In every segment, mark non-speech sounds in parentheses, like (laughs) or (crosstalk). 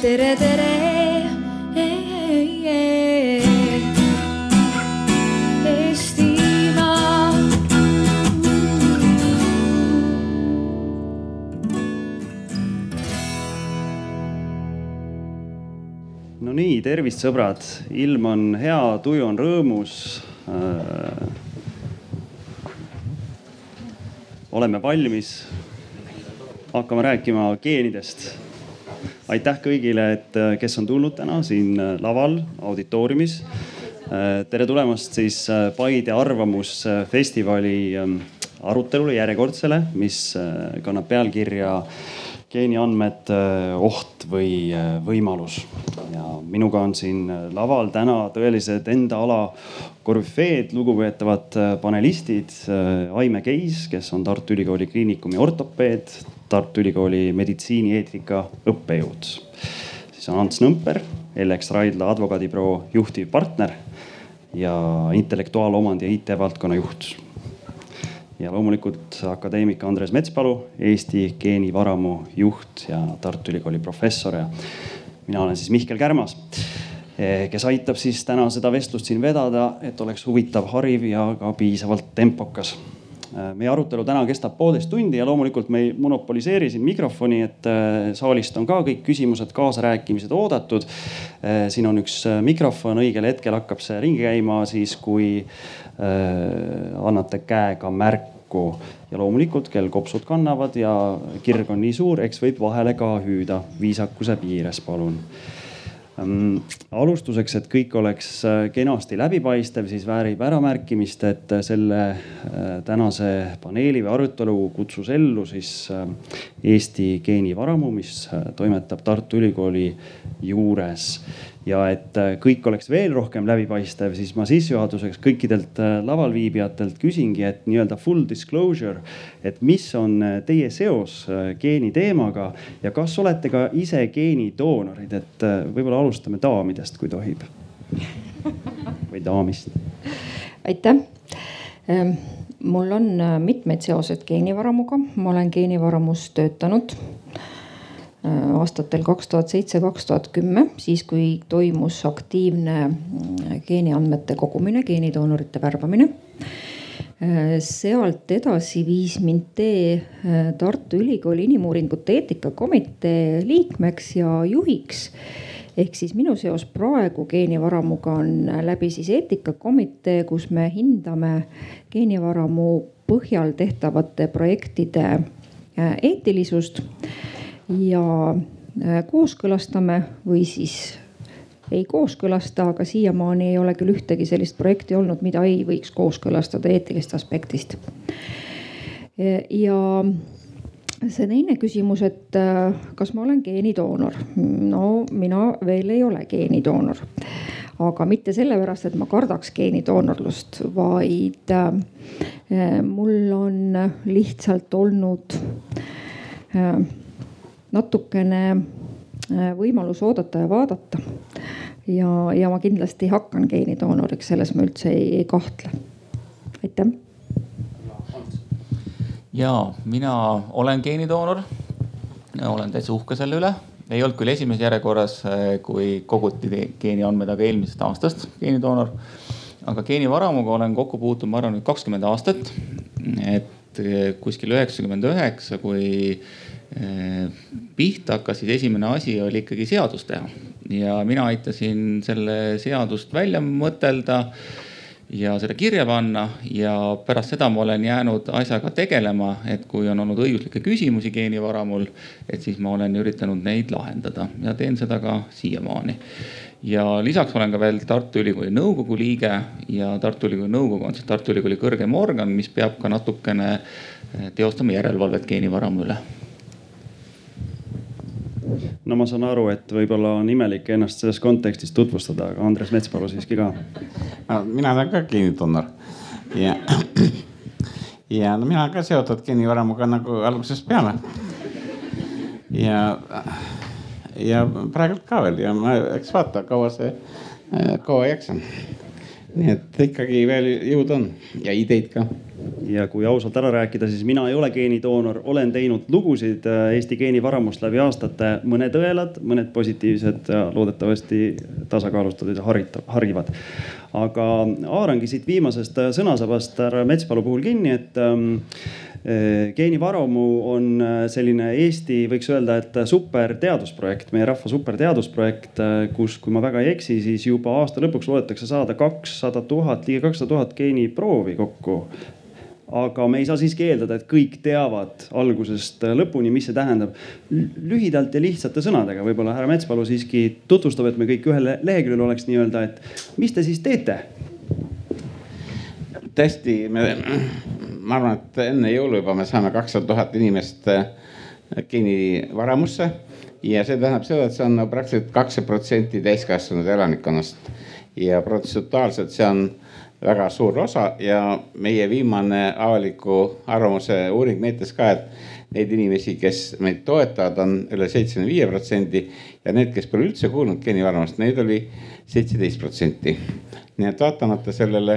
tere, tere. No nii, tervist, sõbrad, ilm on hea, tuju on rõõmus äh,. oleme valmis. hakkame rääkima geenidest. Aitäh kõigile, et äh, kes on tulnud täna siin äh, laval auditooriumis äh,. tere tulemast siis Paide Arvamusfestivali äh, arutelule järjekordsele, mis kannab pealkirja geeniandmed, oht või võimalus. ja minuga on siin laval täna tõelised enda ala korüfeed, lugupeetavad panelistid. Aime Keis, kes on Tartu Ülikooli Kliinikumi ortopeed, Tartu Ülikooli meditsiinieetika õppejõud. siis on Ants Nõmper, Ellex Raidla advokaadibüroo juhtivpartner ja intellektuaalomandi ja IT valdkonna juht ja loomulikult akadeemik Andres Metspalu, Eesti geenivaramu juht ja Tartu Ülikooli professor ja mina olen siis Mihkel Kärmas, kes aitab siis täna seda vestlust siin vedada, et oleks huvitav, hariv ja ka piisavalt tempokas. Meie arutelu täna kestab poolteist tundi ja loomulikult me ei monopoliseeri siin mikrofoni, et saalist on ka kõik küsimused, kaasarääkimised oodatud. siin on üks mikrofon, õigel hetkel hakkab see ringi käima siis, kui annate käega märku. Ja loomulikult kell kopsud kannavad ja kirg on nii suur, eks võib vahele ka hüüda. Viisakuse piires, palun alustuseks, et kõik oleks kenasti läbipaistev, siis väärib äramärkimist, et selle tänase paneeli või arutelu kutsus ellu siis Eesti geenivaramu, mis toimetab Tartu Ülikooli juures ja et kõik oleks veel rohkem läbipaistev, siis ma sissejuhatuseks kõikidelt lavalviibijatelt küsingi, et nii-öelda full disclosure, et mis on teie seos geeni teemaga ja kas olete ka ise geenidoonorid, et võib-olla alustame daamidest, kui tohib. või daamist. aitäh mul on mitmeid seoseid geenivaramuga, ma olen geenivaramus töötanud Äh, aastatel kaks tuhat seitse, kaks tuhat kümme, siis kui toimus aktiivne mm, geeniandmete kogumine, geenidoonorite värbamine. Äh, sealt edasi viis mind tee äh, Tartu Ülikooli Inimuuringute Eetikakomitee liikmeks ja juhiks ehk siis minu seos praegu geenivaramuga on läbi siis eetikakomitee, kus me hindame geenivaramu põhjal tehtavate projektide eetilisust ja äh, kooskõlastame või siis ei kooskõlasta, aga siiamaani ei ole küll ühtegi sellist projekti olnud, mida ei võiks kooskõlastada eetilist aspektist. ja see teine küsimus, et äh, kas ma olen geenidoonor? no mina veel ei ole geenidoonor, aga mitte sellepärast, et ma kardaks geenidoonorlust, vaid äh, mul on lihtsalt olnud natukene äh, võimalus oodata ja vaadata. ja, ja ma kindlasti hakkan geenidoonoriks, selles ma üldse ei, ei kahtle. aitäh. ja mina olen geenidoonor. olen täitsa uhke selle üle ei olnud küll esimeses järjekorras, äh, kui koguti geeniandmed, aga eelmisest aastast geenidoonor. aga geenivaramuga olen kokku puutunud, ma arvan nüüd kakskümmend aastat. et äh, kuskil üheksakümmend üheksa, kui pihta hakkas, siis esimene asi oli ikkagi seadus teha ja mina aitasin selle seadust välja mõtelda ja seda kirja panna ja pärast seda ma olen jäänud asjaga tegelema, et kui on olnud õiguslikke küsimusi geenivaramul, et siis ma olen üritanud neid lahendada ja teen seda ka siiamaani. ja lisaks olen ka veel Tartu Ülikooli nõukogu liige ja Tartu Ülikooli nõukogu on siis Tartu Ülikooli kõrgem organ, mis peab ka natukene teostama järelevalvet geenivaramu üle no ma saan aru, et võib-olla on imelik ennast selles kontekstis tutvustada, aga Andres Metspalu siiski ka. mina olen ka geenidoonor ja, (clears throat) ja no mina olen ka seotud geenivaramuga nagu algusest peale. ja, ja praegult ka veel ja ma, eks vaata, kaua see, kaua jaksan. Nii et ikkagi veel jõud on ja ideid ka. Ja kui ausalt ära rääkida, siis mina ei ole geenidoonor, olen teinud lugusid äh, Eesti geenivaramust läbi aastate, mõned õelad, mõned positiivsed ja loodetavasti tasakaalustatud ja haritav, harivad. aga haarangi siit viimasest äh, sõnasabast härra Metspalu puhul kinni, et äh, geenivaramu on selline Eesti, võiks öelda, et super teadusprojekt, meie rahva super teadusprojekt, kus, kui ma väga ei eksi, siis juba aasta lõpuks loodetakse saada kakssada tuhat, ligi kakssada tuhat geeniproovi kokku aga me ei saa siiski eeldada, et kõik teavad algusest lõpuni, mis see tähendab. lühidalt ja lihtsate sõnadega, võib-olla härra Metspalu siiski tutvustab, et me kõik ühel leheküljel oleks nii-öelda, et mis te siis teete? Tõesti, me, ma arvan, et enne jõulu juba me saame kakssada tuhat inimest äh, geenivaramusse ja see tähendab seda, et see on praktiliselt kakskümmend protsenti täiskasvanud elanikkonnast ja protsentuaalselt see on väga suur osa ja meie viimane avaliku arvamuse uuring näitas ka, et neid inimesi, kes meid toetavad, on üle seitsmekümne viie protsendi ja need, kes pole üldse kuulnud geenivaramust, neid oli seitseteist protsenti nii et vaatamata sellele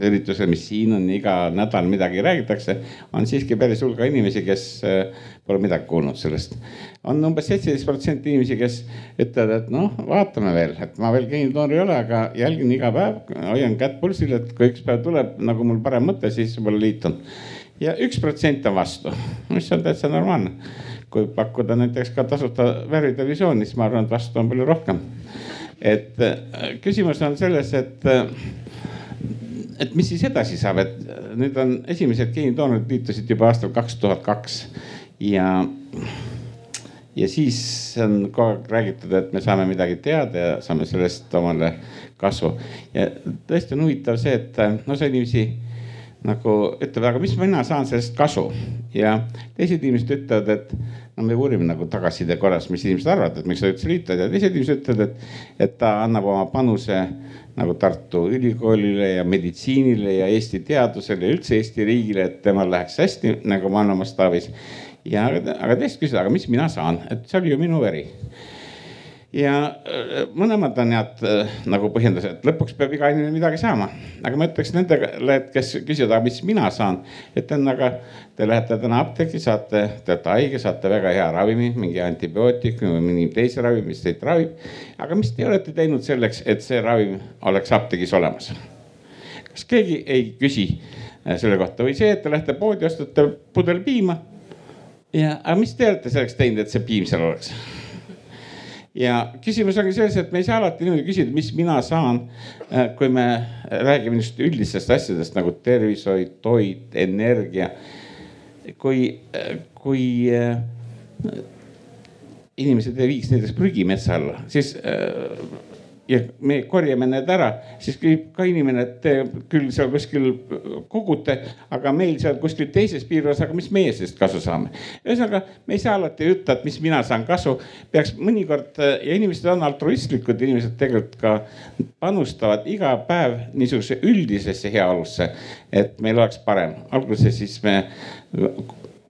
üritusele, mis siin on iga nädal midagi räägitakse, on siiski päris hulga inimesi, kes äh, pole midagi kuulnud sellest. on umbes seitseteist protsenti inimesi, kes ütlevad, et noh, vaatame veel, et ma veel geenidoonor ei ole, aga jälgin iga päev, hoian kätt pulsil, et kui üks päev tuleb nagu mul parem mõte, siis võib-olla liitun. ja üks protsent on vastu, mis on täitsa normaalne. kui pakkuda näiteks ka tasuta värvitelevisiooni, siis ma arvan, et vastu on palju rohkem et äh, küsimus on selles, et, äh, et mis siis edasi saab, et äh, nüüd on esimesed geenidoonorid liitusid juba aastal kaks tuhat kaks ja ja siis on kogu aeg räägitud, et me saame midagi teada ja saame sellest omale kasvu. ja tõesti on huvitav see, et osa inimesi nagu ütleb, aga mis mina saan sellest kasu? Ja teised inimesed ütlevad, et no me uurime nagu tagasiside korras, mis inimesed arvavad, et miks sa üldse liitud. Ja teised inimesed ütlevad, et, et ta annab oma panuse nagu Tartu Ülikoolile ja meditsiinile ja Eesti teadusele ja üldse Eesti riigile, et temal läheks hästi nagu maailma mastaabis. ja aga teised küsivad, aga mis mina saan, et see oli ju minu veri ja äh, mõlemad on head äh, nagu põhjendused, lõpuks peab iga inimene midagi saama. aga ma ütleks nendele, et kes küsivad, aga mis mina saan, ütlen, aga te lähete täna apteeki, saate, te olete haige, saate väga hea ravimi, mingi antibiootikumi või mingi teise ravimi, mis teid ravib. aga mis te olete teinud selleks, et see ravim oleks apteegis olemas? kas keegi ei küsi äh, selle kohta või see, et te lähete poodi, ostate pudel piima. ja, aga mis te olete selleks teinud, et see piim seal oleks? Ja küsimus ongi selles, et me ei saa alati niimoodi küsida, mis mina saan, äh, kui me räägime niisugustest üldistest asjadest nagu tervishoid, toit, energia. kui, äh, kui äh, inimesed ei viiks näiteks prügi metsa alla, siis ja me korjame need ära, siis küsib ka inimene, et küll seal kuskil kogute, aga meil seal kuskil teises piirkonnas, aga mis meie sellest kasu saame. ühesõnaga, me ei saa alati ütelda, et mis mina saan kasu, peaks mõnikord ja inimesed on altruistlikud, inimesed tegelikult ka panustavad iga päev niisuguse üldisesse heaolusse, et meil oleks parem. alguses siis me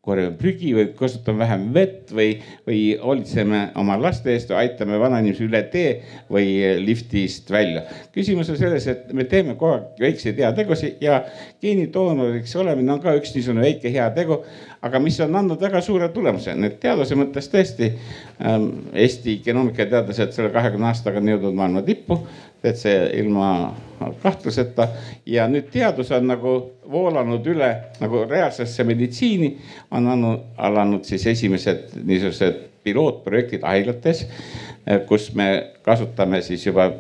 korjame prügi või kasutame vähem vett või, või hoolitseme oma laste eest aitame vanainimesi üle tee või liftist välja. küsimus on selles, et me teeme kogu aeg väikseid heategusid ja geenidoonoriks olemine on ka üks niisugune väike heategu, aga mis on andnud väga suure tulemuse, need teaduse mõttes tõesti ähm,. Eesti genoomikateadlased selle kahekümne aastaga on jõudnud maailma tippu täitsa ilma kahtluseta. ja nüüd teadus on nagu voolanud üle nagu reaalsesse meditsiini, on andnud, alanud siis esimesed niisugused pilootprojektid haiglates, kus me kasutame siis juba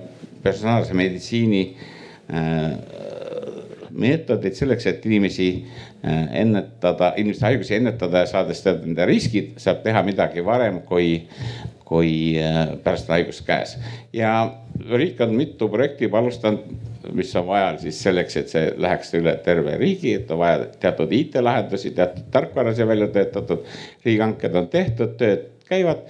personaalse meditsiini äh, meetodid selleks, et inimesi äh, ennetada, inimeste haigusi ennetada ja saades teada nende riskid, saab teha midagi varem, kui, kui äh, pärast on haigus käes. ja riik on mitu projekti juba alustanud, mis on vaja siis selleks, et see läheks üle terve riigi, et on vaja teatud IT-lahendusi, teatud tarkvara siia välja töötatud. riigihanked on tehtud, tööd käivad.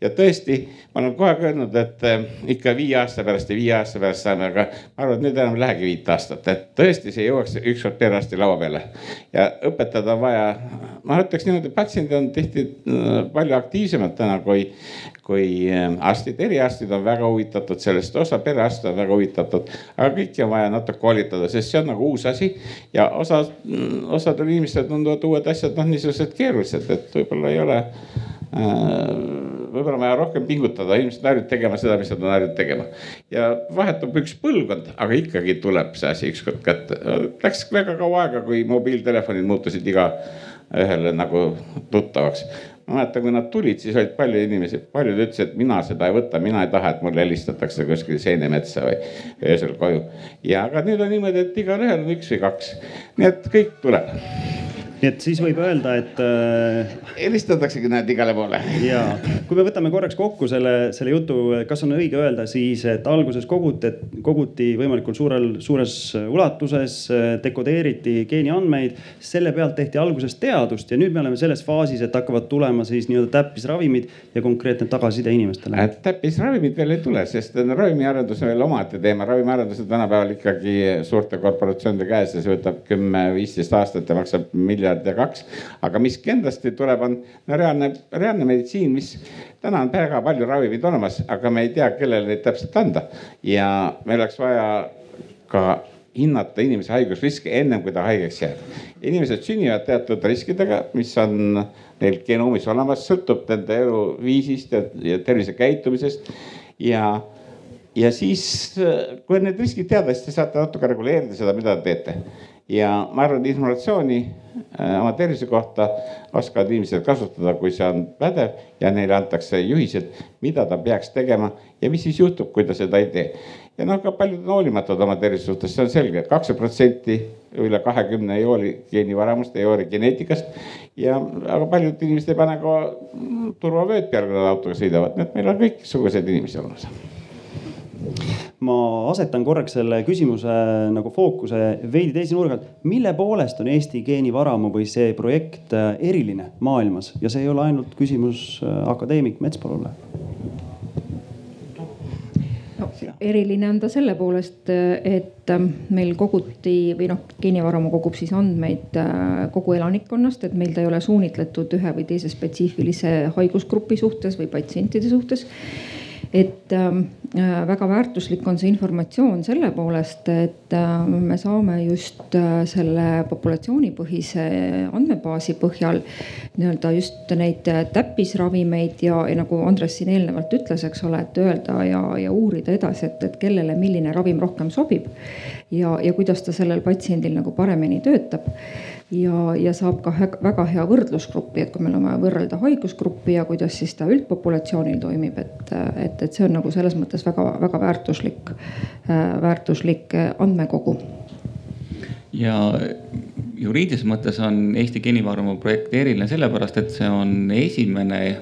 ja tõesti, ma olen kogu aeg öelnud, et äh, ikka viie aasta pärast ja viie aasta pärast saame, aga ma arvan, et nüüd enam ei lähegi viit aastat, et tõesti see jõuaks ükskord perearsti laua peale. ja õpetada on vaja, ma ütleks niimoodi, patsiendid on tihti äh, palju aktiivsemad täna kui, kui arstid, eriarstid on väga huvitatud sellest, osa perearste on väga huvitatud, aga kõiki on vaja natuke koolitada, sest see on nagu uus asi ja osa, osadel inimestel tunduvad uued asjad noh, niisugused keerulised, et võib-olla ei ole võib-olla on vaja rohkem pingutada, inimesed on harjunud tegema seda, mis nad on harjunud tegema. ja vahetub üks põlvkond, aga ikkagi tuleb see asi ükskord kätte. Läks väga kaua aega, kui mobiiltelefonid muutusid igaühele nagu tuttavaks ma mäletan, kui nad tulid, siis olid palju inimesi, paljud ütlesid, et mina seda ei võta, mina ei taha, et mulle helistatakse kuskil seenemetsa või öösel koju. ja, aga nüüd on niimoodi, et igalühel on üks või kaks, nii et kõik tuleb nii et siis võib öelda, et äh.... helistataksegi näed igale poole. ja, kui me võtame korraks kokku selle, selle jutu, kas on õige öelda siis, et alguses koguti, koguti võimalikult suurel, suures ulatuses, dekodeeriti geeniandmeid. selle pealt tehti alguses teadust ja nüüd me oleme selles faasis, et hakkavad tulema siis nii-öelda täppisravimid ja konkreetne tagasiside inimestele. Äh, täppisravimid veel ei tule, sest ravimiarendus on veel omaette teema, ravimiarendus on tänapäeval ikkagi suurte korporatsioonide käes ja see võtab kümme-viisteist aastat ja maksab miljard miljard ja kaks. aga mis kindlasti tuleb, on reaalne, reaalne meditsiin, mis täna on väga palju ravimeid olemas, aga me ei tea, kellele neid täpselt anda. ja meil oleks vaja ka hinnata inimese haigusriske ennem kui ta haigeks jääb. inimesed sünnivad teatud riskidega, mis on neil genoomis olemas, sõltub nende eluviisist ja, ja tervisekäitumisest ja ja siis, kui need riskid teada, siis te saate natuke reguleerida seda, mida te teete ja ma arvan, et informatsiooni äh, oma tervise kohta oskavad inimesed kasutada, kui see on pädev ja neile antakse juhised, mida ta peaks tegema ja mis siis juhtub, kui ta seda ei tee. ja noh, ka paljud on hoolimatud oma tervise suhtes, see on selge et, et kakskümmend protsenti üle kahekümne ei hooli geenivaramust, ei hooli geneetikast. ja, aga paljud inimesed ei pane ka turvavööd peale, kui nad autoga sõidavad, nii et meil on kõiksuguseid inimesi olemas ma asetan korraks selle küsimuse nagu fookuse veidi teise nurga alt. mille poolest on Eesti geenivaramu või see projekt äh, eriline maailmas ja see ei ole ainult küsimus äh, akadeemik Metspalule? no eriline on ta selle poolest, et äh, meil koguti või noh, geenivaramu kogub siis andmeid kogu elanikkonnast, et meil ta ei ole suunitletud ühe või teise spetsiifilise haigusgrupi suhtes või patsientide suhtes et ähm, äh, väga väärtuslik on see informatsioon selle poolest, et äh, me saame just äh, selle populatsioonipõhise andmebaasi põhjal nii-öelda just neid täppisravimeid ja, ja nagu Andres siin eelnevalt ütles, eks ole, et öelda ja, ja uurida edasi, et, et kellele milline ravim rohkem sobib. ja, ja kuidas ta sellel patsiendil nagu paremini töötab ja, ja saab ka väga hea võrdlusgruppi, et kui meil on vaja võrrelda haigusgruppi ja kuidas siis ta üldpopulatsioonil toimib, et, et, et see on nagu selles mõttes väga-väga väärtuslik, väärtuslik andmekogu. ja juriidilises mõttes on Eesti geenivaramu projekt eriline sellepärast, et see on esimene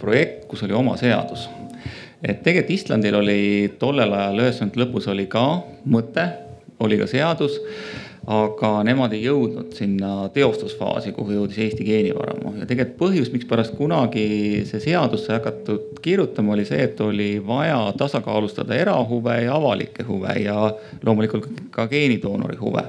projekt, kus oli oma seadus et tegelikult Islandil oli tollel ajal üheksakümnendate lõpus oli ka mõte, oli ka seadus aga nemad ei jõudnud sinna teostusfaasi, kuhu jõudis Eesti geenivaramu ja tegelikult põhjus, mikspärast kunagi see seadus sai hakatud kirjutama, oli see, et oli vaja tasakaalustada erahuve ja avalikke huve ja loomulikult ka geenidoonori huve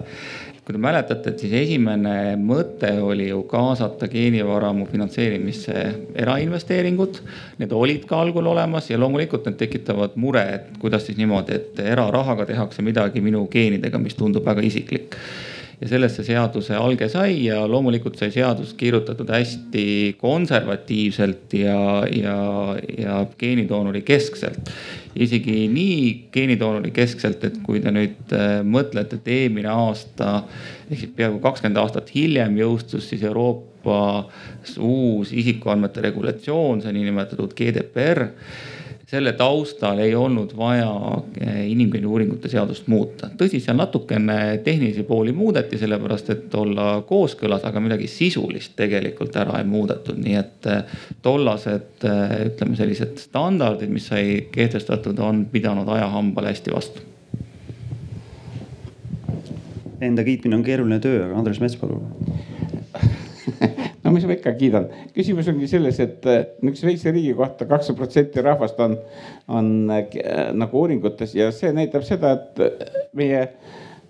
kui te mäletate, et siis esimene mõte oli ju kaasata geenivaramu finantseerimisse erainvesteeringud. Need olid ka algul olemas ja loomulikult need tekitavad mure, et kuidas siis niimoodi, et erarahaga tehakse midagi minu geenidega, mis tundub väga isiklik ja sellest see seaduse alge sai ja loomulikult sai seadus kirjutatud hästi konservatiivselt ja, ja, ja geenidoonori keskselt. Isegi nii geenidoonori keskselt, et kui te nüüd äh, mõtlete, et eelmine aasta ehk siis peaaegu kakskümmend aastat hiljem jõustus siis Euroopas uus isikuandmete regulatsioon, see niinimetatud GDPR selle taustal ei olnud vaja eh, inimkeele uuringute seadust muuta. tõsi, seal natukene tehnilisi pooli muudeti, sellepärast et olla kooskõlas, aga midagi sisulist tegelikult ära ei muudetud, nii et eh, tollased eh, ütleme, sellised standardid, mis sai kehtestatud, on pidanud ajahambale hästi vastu. Enda kiitmine on keeruline töö, aga Andres Mets, palun (laughs) no mis ma ikka kiidan, küsimus ongi selles, et niisuguse väikse riigi kohta kakskümmend protsenti rahvast on, on äh, nagu uuringutes ja see näitab seda, et meie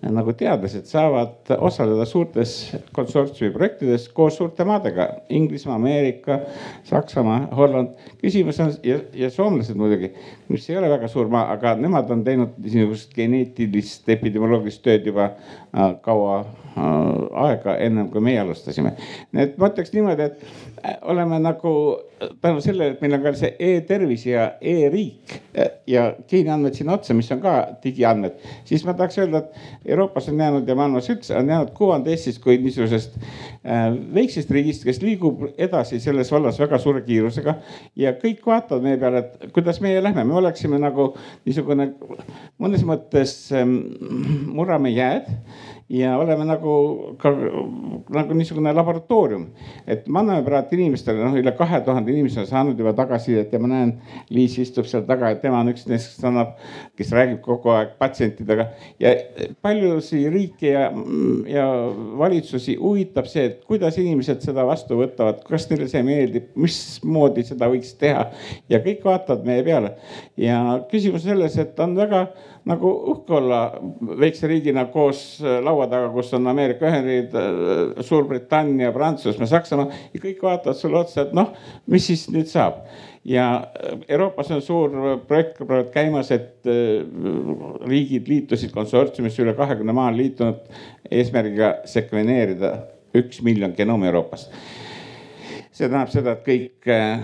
nagu teadlased saavad osaleda suurtes konsortsiumi projektides koos suurte maadega, Inglismaa, Ameerika, Saksamaa, Holland. küsimus on ja, ja soomlased muidugi, mis ei ole väga suur maa, aga nemad on teinud niisugust geneetilist epidemioloogilist tööd juba äh, kaua äh, aega, ennem kui meie alustasime. nii et ma ütleks niimoodi, et oleme nagu tänu sellele, et meil on ka see e-tervis ja e-riik ja geeniandmed sinna otsa, mis on ka digiandmed, siis ma tahaks öelda, et Euroopas on jäänud ja maailmas üldse on jäänud kuvand Eestist kui niisugusest äh, väiksest riigist, kes liigub edasi selles vallas väga suure kiirusega. ja kõik vaatavad meie peale, et kuidas meie lähme, me oleksime nagu niisugune mõnes mõttes ähm, murrame jääd ja oleme nagu ka nagu niisugune laboratoorium, et me anname praegu inimestele noh, üle kahe tuhande inimese on saanud juba tagasisidet ja ma näen, Liis istub seal taga, et tema on üks neist, kes annab, kes räägib kogu aeg patsientidega. Ja paljusid riike ja, ja valitsusi huvitab see, et kuidas inimesed seda vastu võtavad, kas neile see meeldib, mismoodi seda võiks teha. Ja kõik vaatavad meie peale. Ja küsimus selles, et on väga nagu uhke olla väikse riigina koos laua taga, kus on Ameerika Ühendriigid, Suurbritannia, Prantsusmaa, Saksamaa ja kõik vaatavad sulle otsa, et noh, mis siis nüüd saab ja Euroopas on suur projekt praegu käimas, et äh, riigid liitusid konsortsiumisse, üle kahekümne maa on liitunud eesmärgiga sekveneerida üks miljon genoomi Euroopas. see tähendab seda, et kõik äh,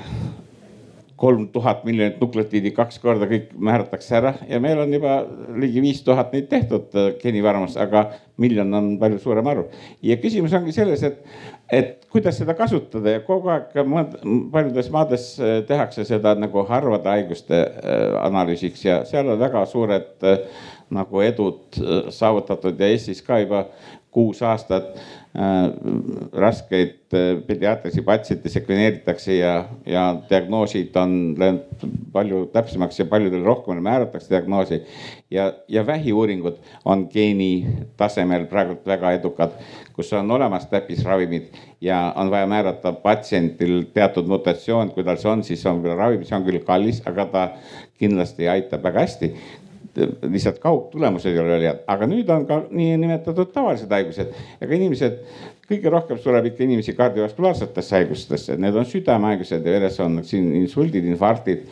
kolm tuhat miljonit nukleotiidi kaks korda kõik määratakse ära. Ja meil on juba ligi viis tuhat neid tehtud äh, geenivaramus, aga miljon on palju suurem arv. ja küsimus ongi selles, et, et kuidas seda kasutada. Ja kogu aeg paljudes maades äh, tehakse seda nagu harvade haiguste äh, analüüsiks ja seal on väga suured nagu edud saavutatud ja Eestis ka juba kuus aastat raskeid äh, pediaatrilisi patsiente sekveneeritakse ja, ja diagnoosid on läinud palju täpsemaks ja paljudele rohkem määratakse diagnoosi. ja, ja vähiuuringud on geeni tasemel praegu väga edukad, kus on olemas täppisravimid ja on vaja määrata patsiendil teatud mutatsioon, kui tal see on, siis on küll ravim, see on küll kallis, aga ta kindlasti aitab väga hästi lihtsalt kaugtulemused ei ole head, aga nüüd on ka niinimetatud tavalised haigused. Ja ka inimesed, kõige rohkem sureb ikka inimesi kardiovaskulaarsetesse haigustesse, need on südamehaigused ja veres on siin insuldid, infarktid.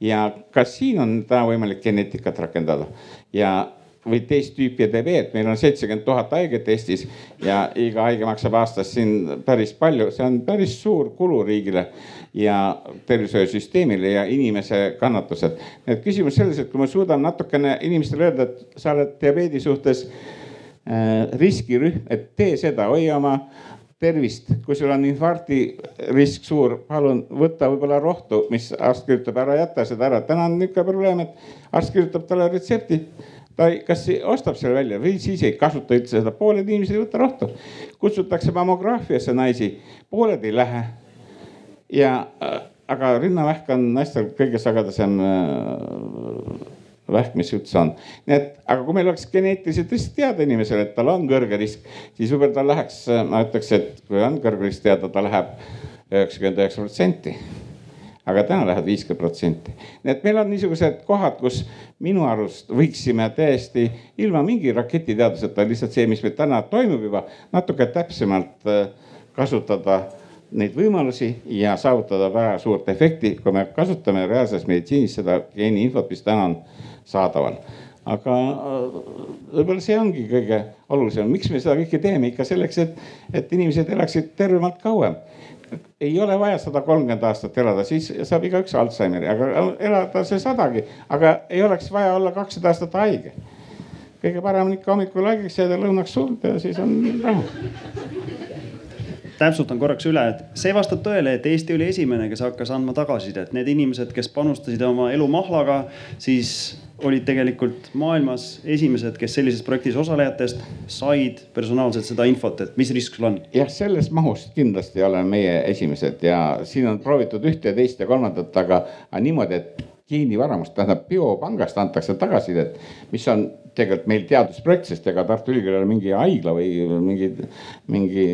ja ka siin on täna võimalik geneetikat rakendada. Ja või teist tüüpi diabeet, meil on seitsekümmend tuhat haiget Eestis ja iga haige maksab aastas siin päris palju, see on päris suur kulu riigile ja tervishoiusüsteemile ja inimese kannatused. et küsimus selles, et kui ma suudan natukene inimestele öelda, et sa oled diabeedi suhtes äh, riskirühm, et tee seda, hoia oma tervist, kui sul on infarkti risk suur, palun võta võib-olla rohtu, mis arst kirjutab ära, jäta seda ära. täna on niisugune probleem, et arst kirjutab talle retsepti ta kas ostab selle välja või siis ei kasuta üldse seda, pooled inimesed ei võta rohtu. kutsutakse mammograafiasse naisi, pooled ei lähe ja, äh, aga rinnavähk on naistel kõige sagedasem äh, vähk, mis üldse on. nii et, aga kui meil oleks geneetiliselt lihtsalt teada inimesele, et tal on kõrge risk, siis võib-olla ta läheks, äh, ma ütleks, et kui on kõrge risk teada, ta läheb üheksakümmend üheksa protsenti. aga täna läheb viiskümmend protsenti. nii et meil on niisugused kohad, kus minu arust võiksime täiesti ilma mingi raketiteaduseta lihtsalt see, mis meil täna toimub juba natuke täpsemalt kasutada neid võimalusi ja saavutada väga suurt efekti, kui me kasutame reaalses meditsiinis seda geeniinfot, mis täna on saadaval. aga äh, võib-olla see ongi kõige olulisem, miks me seda kõike teeme ikka selleks, et, et inimesed elaksid tervemalt kauem ei ole vaja sada kolmkümmend aastat elada, siis saab igaüks Alžeimeri, aga elada see sadagi, aga ei oleks vaja olla kakssada aastat haige. kõige parem on ikka hommikul haigeks jääda, lõunaks surda ja siis on rahu täpsustan korraks üle, et see vastab tõele, et Eesti oli esimene, kes hakkas andma tagasisidet. Need inimesed, kes panustasid oma elu mahlaga, siis olid tegelikult maailmas esimesed, kes sellises projektis osalejatest said personaalselt seda infot, et mis risk sul on. jah, selles mahus kindlasti oleme meie esimesed ja siin on proovitud ühte teist ja kolmandat, aga niimoodi, et geenivaramust, tähendab biopangast antakse tagasisidet, mis on tegelikult meil teadusprojekt, sest ega Tartu Ülikool ei ole mingi haigla või mingi, mingi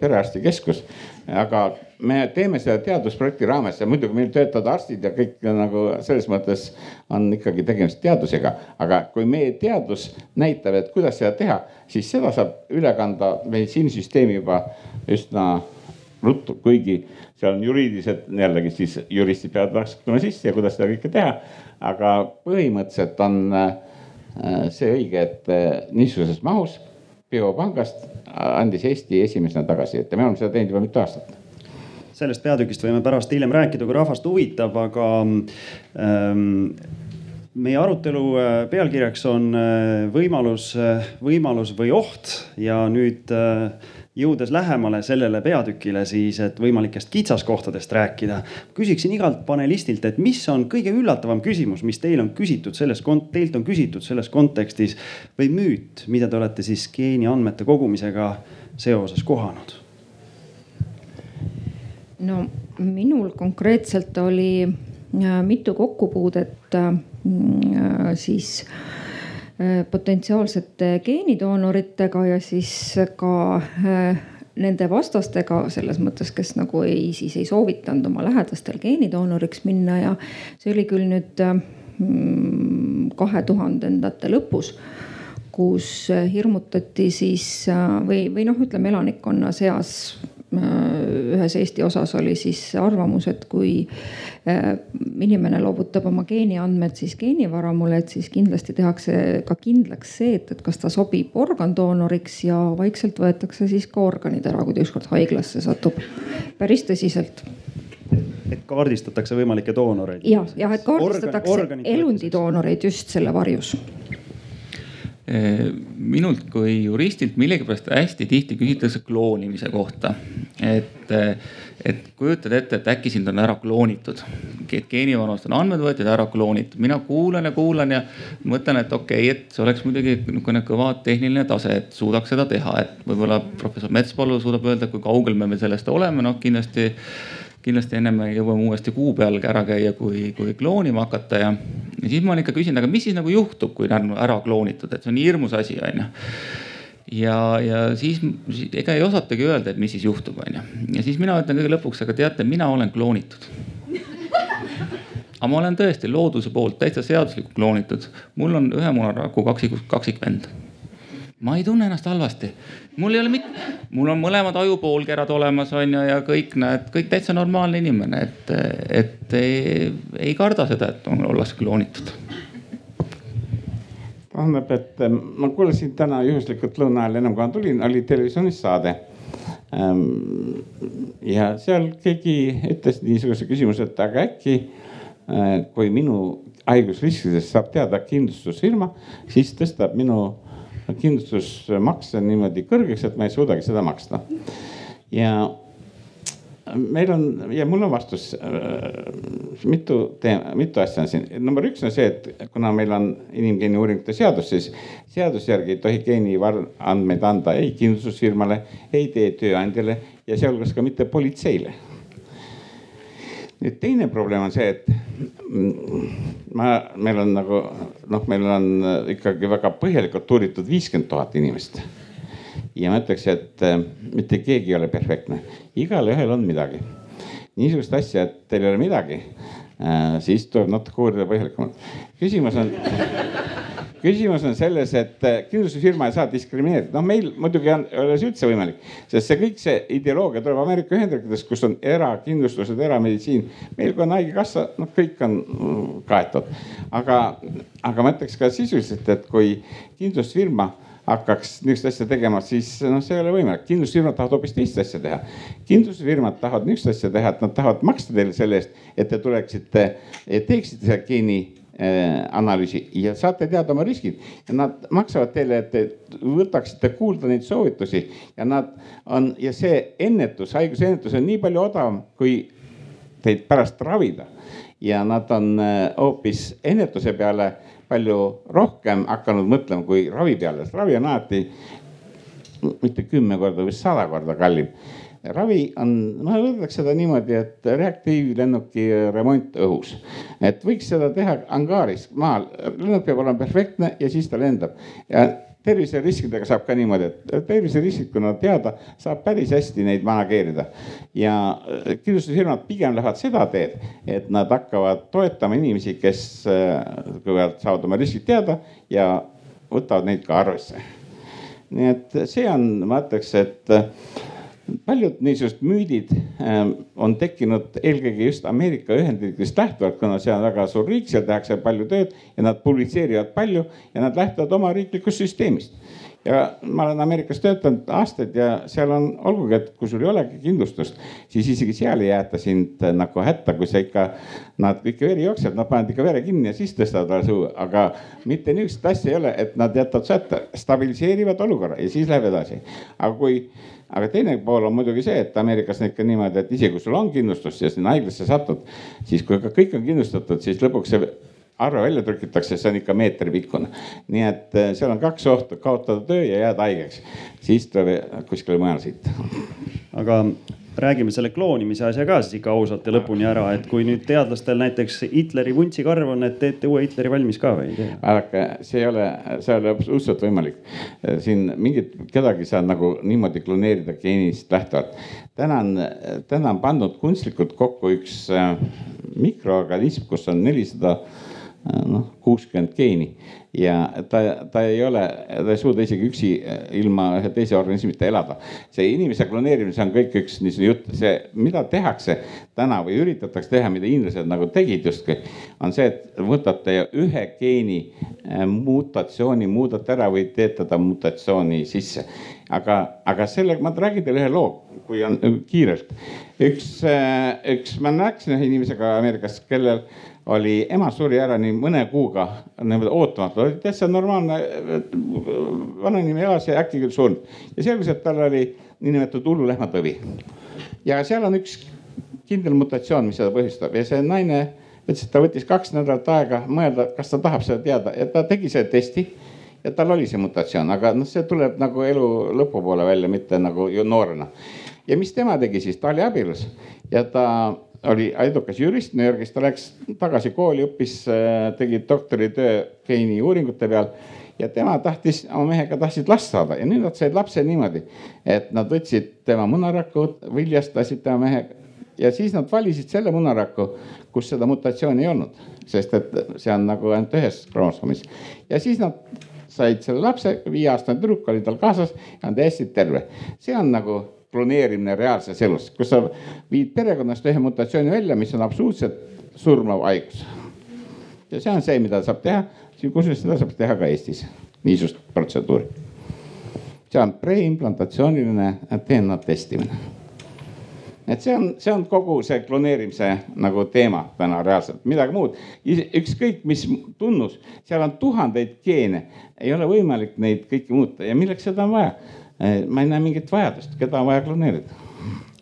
perearstikeskus. aga me teeme seda teadusprojekti raames ja muidugi meil töötavad arstid ja kõik nagu selles mõttes on ikkagi tegemist teadusega. aga kui meie teadus näitab, et kuidas seda teha, siis seda saab üle kanda meditsiinisüsteemi juba üsna ruttu, kuigi seal on juriidilised, jällegi siis juristid peavad vaskuma sisse ja kuidas seda kõike teha. aga põhimõtteliselt on äh, see õige, et äh, niisuguses mahus biopangast andis Eesti esimesena tagasi, et me oleme seda teinud juba mitu aastat sellest peatükist võime pärast hiljem rääkida, kui rahvast huvitab, aga ähm, meie arutelu äh, pealkirjaks on võimalus, võimalus või oht ja nüüd äh, jõudes lähemale sellele peatükile siis, et võimalikest kitsaskohtadest rääkida. küsiksin igalt panelistilt, et mis on kõige üllatavam küsimus, mis teil on küsitud selles, teilt on küsitud selles kontekstis või müüt, mida te olete siis geeniandmete kogumisega seoses kohanud? no minul konkreetselt oli äh, mitu kokkupuudet äh, siis Äh, potentsiaalsete geenidoonoritega ja siis ka äh, nende vastastega selles mõttes, kes nagu ei, siis ei soovitanud oma lähedastel geenidoonoriks minna ja see oli küll nüüd äh, mm, kahe tuhandendate lõpus kus hirmutati siis või, või noh, ütleme elanikkonna seas ühes Eesti osas oli siis arvamus, et kui äh, inimene loovutab oma geeniandmed siis geenivaramule, et siis kindlasti tehakse ka kindlaks see, et, et kas ta sobib organdoonoriks ja vaikselt võetakse siis ka organid ära, kui ta ükskord haiglasse satub. päris tõsiselt et kaardistatakse võimalikke doonoreid. jah, jah, et kaardistatakse Organ, elundidoonoreid just selle varjus minult kui juristilt millegipärast hästi tihti küsitakse kloonimise kohta. et, et kujutad ette, et äkki sind on ära kloonitud. geenivanust on andmed võetud, ära kloonitud, mina kuulan ja kuulan ja mõtlen, et okei okay,, et see oleks muidugi niisugune kõva tehniline tase, et suudaks seda teha, et võib-olla professor Metspalu suudab öelda, kui kaugel me sellest oleme, noh kindlasti kindlasti ennem me jõuame uuesti kuu peal ära käia, kui, kui kloonima hakata ja, ja siis ma olen ikka küsinud, aga mis siis nagu juhtub, kui ta on ära kloonitud, et see on nii hirmus asi, onju ja, ja siis ega ei osatagi öelda, et mis siis juhtub, onju. ja siis mina ütlen kõige lõpuks, aga teate, mina olen kloonitud. aga ma olen tõesti looduse poolt täitsa seaduslikult kloonitud. mul on ühe munaraku kaksik, kaksikvend ma ei tunne ennast halvasti. mul ei ole mitte, mul on mõlemad ajupoolkerad olemas, on ju, ja kõik näed, kõik täitsa normaalne inimene, et, et ei, ei karda seda, et ollakse kloonitud tähendab, et ähm, ma kuulasin täna juhuslikult lõuna ajal, ennem kui ma tulin, oli televisioonis saade. Ähm, ja seal keegi ütles niisuguse küsimuse, et aga äkki äh, kui minu haigusriskidest saab teada kindlustusfirma, siis tõstab minu kindlustusmakse niimoodi kõrgeks, et ma ei suudagi seda maksta. ja meil on ja mul on vastus äh, mitu teema, mitu asja on siin. number üks on see, et kuna meil on inimgeeni uuringute seadus, siis seaduse järgi ei tohi geeniandmeid anda ei kindlustusfirmale, ei teie tööandjale ja sealhulgas ka mitte politseile nüüd teine probleem on see, et mm, ma, meil on nagu noh, meil on ikkagi väga põhjalikult uuritud viiskümmend tuhat inimest. ja ma ütleks, et äh, mitte keegi ei ole perfektne, igalühel on midagi. niisugust asja, et teil ei ole midagi, äh, siis tuleb natuke uurida põhjalikumalt. küsimus on küsimus on selles, et äh, kindlustusfirma ei saa diskrimineerida, noh, meil muidugi on, ei ole see üldse võimalik, sest see kõik see ideoloogia tuleb Ameerika Ühendriikidest, kus on erakindlustused, erameditsiin. meil, kui on haigekassa, noh, kõik on mm, kaetud, aga, aga ma ütleks ka sisuliselt, et kui kindlustusfirma hakkaks niisugust asja tegema, siis noh, see ei ole võimalik. kindlustusfirmad tahavad hoopis teist asja teha. kindlustusfirmad tahavad niisugust asja teha, et nad tahavad maksta teile selle eest, et te tuleksite, teeksite selle geeni Äh, analüüsi ja saate teada oma riskid nad maksavad teile, et te võtaksite kuulda neid soovitusi ja nad on ja see ennetus, haiguse ennetus on nii palju odavam, kui teid pärast ravida. ja nad on äh, hoopis ennetuse peale palju rohkem hakanud mõtlema kui ravi peale, sest ravi on alati mitte kümme korda, vaid sada korda kallim. Ravi on, ma võtaks seda niimoodi, et reaktiivlennuki remont õhus. et võiks seda teha angaaris maal, lennuk peab olema perfektne ja siis ta lendab. Ja terviseriskidega saab ka niimoodi, et terviseriskid, kui nad teada, saab päris hästi neid manageerida. ja äh, kindlustusfirmad pigem lähevad seda teed, et nad hakkavad toetama inimesi, kes äh, kõigepealt saavad oma riskid teada ja võtavad neid ka arvesse. nii et see on, ma ütleks, et paljud niisugused müüdid ähm, on tekkinud eelkõige just Ameerika Ühendriikidest lähtuvalt, kuna see on väga suur riik, seal tehakse palju tööd ja nad publitseerivad palju ja nad lähtuvad oma riiklikust süsteemist. ja ma olen Ameerikas töötanud aastaid ja seal on, olgugi, et kui sul ei olegi kindlustust, siis isegi seal ei jäeta sind äh, nagu hätta, kui sa ikka, nad ikka veri jookseb, nad panevad ikka vere kinni ja siis tõstavad alles õue, aga mitte niisugust asja ei ole, et nad jätavad su hätta, stabiliseerivad olukorra ja siis läheb edasi. aga kui aga teine pool on muidugi see, et Ameerikas on ikka niimoodi, et isegi kui sul on kindlustus ja sinna haiglasse satud, siis kui ka kõik on kindlustatud, siis lõpuks see arve välja trükitakse, see on ikka meetripikkune. nii et eh, seal on kaks ohtu, kaotada töö ja jääda haigeks, siis tuleb kuskile mujale sõita. aga räägime selle kloonimise asja ka siis ikka ausalt ja lõpuni ära, et kui nüüd teadlastel näiteks Hitleri vuntsikarv on, et teete uue Hitleri valmis ka või vaadake, see ei ole, see ei ole absoluutselt võimalik. siin mingit, kedagi saab nagu niimoodi kloneerida geenist lähtuvalt. täna on, täna on pandud kunstlikult kokku üks äh, mikroorganism, kus on nelisada äh, noh, kuuskümmend geeni ja ta, ta ei ole, ta ei suuda isegi üksi eh, ilma ühe teise organismita elada. see inimese kloneerimine, see on kõik üks niisugune jutt, see, mida tehakse täna või üritatakse teha, mida hiinlased nagu tegid justkui, on see, et võtate ühe geeni eh, mutatsiooni, muudate ära või teete ta mutatsiooni sisse. aga, aga sellega ma räägin teile ühe loo, kui on kiirelt. üks, eh, üks, ma rääkisin ühe inimesega Ameerikas, kellel oli, ema suri ära nii mõne kuuga niimoodi ootamatult, täitsa normaalne vanainimene elas ja äkki küll surnud. ja selgus, et tal oli niinimetatud hullulehmatõvi. ja seal on üks kindel mutatsioon, mis seda põhjustab ja see naine ütles, et ta võttis kaks nädalat aega mõelda, kas ta tahab seda teada ja ta tegi selle testi ja tal oli see mutatsioon, aga noh, see tuleb nagu elu lõpupoole välja, mitte nagu ju noorena. ja mis tema tegi siis, ta oli abielus ja ta oli edukas jurist New Yorgis, ta läks tagasi kooli, õppis, äh, tegi doktoritöö geeniuuringute peal ja tema tahtis, oma mehega tahtsid last saada ja nüüd nad said lapse niimoodi, et nad võtsid tema munaraku, viljastasid tema mehe ja siis nad valisid selle munaraku, kus seda mutatsiooni ei olnud, sest et see on nagu ainult ühes kromosoomis ja siis nad said selle lapse, viieaastane tüdruk oli tal kaasas ja on täiesti terve. see on nagu kloneerimine reaalses elus, kus sa viid perekonnast ühe mutatsiooni välja, mis on absoluutselt surmav haigus. ja see on see, mida saab teha, kusjuures seda saab teha ka Eestis, niisugust protseduuri. see on preimplantatsiooniline DNA testimine. et see on, see on kogu see kloneerimise nagu teema täna reaalselt, midagi muud. ükskõik mis tunnus, seal on tuhandeid geene, ei ole võimalik neid kõiki muuta ja milleks seda on vaja ma ei näe mingit vajadust, keda on vaja kloneerida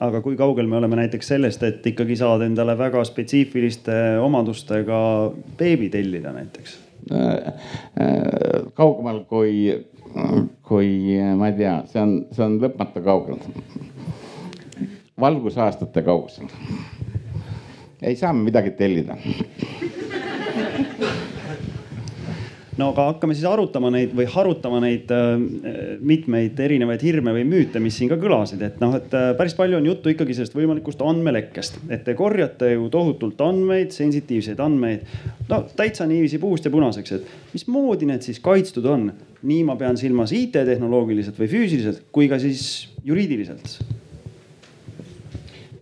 aga kui kaugel me oleme näiteks sellest, et ikkagi saad endale väga spetsiifiliste omadustega beebi tellida näiteks? Eh, eh, kaugemal kui, kui ma ei tea, see on, see on lõpmata kaugel. valgusaastate kaugusel. ei saa midagi tellida no aga hakkame siis arutama neid või harutama neid äh, mitmeid erinevaid hirme või müüte, mis siin ka kõlasid, et noh, et äh, päris palju on juttu ikkagi sellest võimalikust andmelekkest, et te korjate ju tohutult andmeid, sensitiivseid andmeid. no täitsa niiviisi puust ja punaseks, et mismoodi need siis kaitstud on? nii ma pean silmas IT-tehnoloogiliselt või füüsiliselt kui ka siis juriidiliselt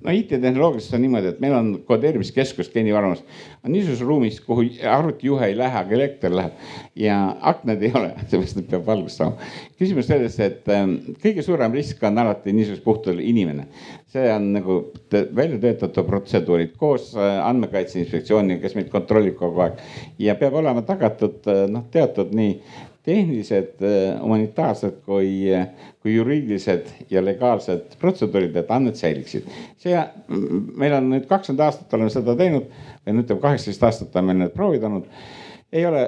no IT-tehnoloogias on niimoodi, et meil on kodeerimiskeskus geenivaramus, on niisuguses ruumis, kuhu arvutijuhe ei lähe, aga elekter läheb ja aknad ei ole, (laughs) seepärast et peab valgust saama. küsimus selles, et ähm, kõige suurem risk on alati niisugusel puhtul inimene. see on nagu välja töötatud protseduurid koos äh, andmekaitse inspektsiooniga, kes meid kontrollib kogu aeg ja peab olema tagatud äh, noh, teatud nii tehnilised, äh, humanitaarsed kui, kui juriidilised ja legaalsed protseduurid, et andmed säiliksid. see, meil on nüüd kakskümmend aastat oleme seda teinud või no ütleme, kaheksateist aastat meil need proovid olnud ei ole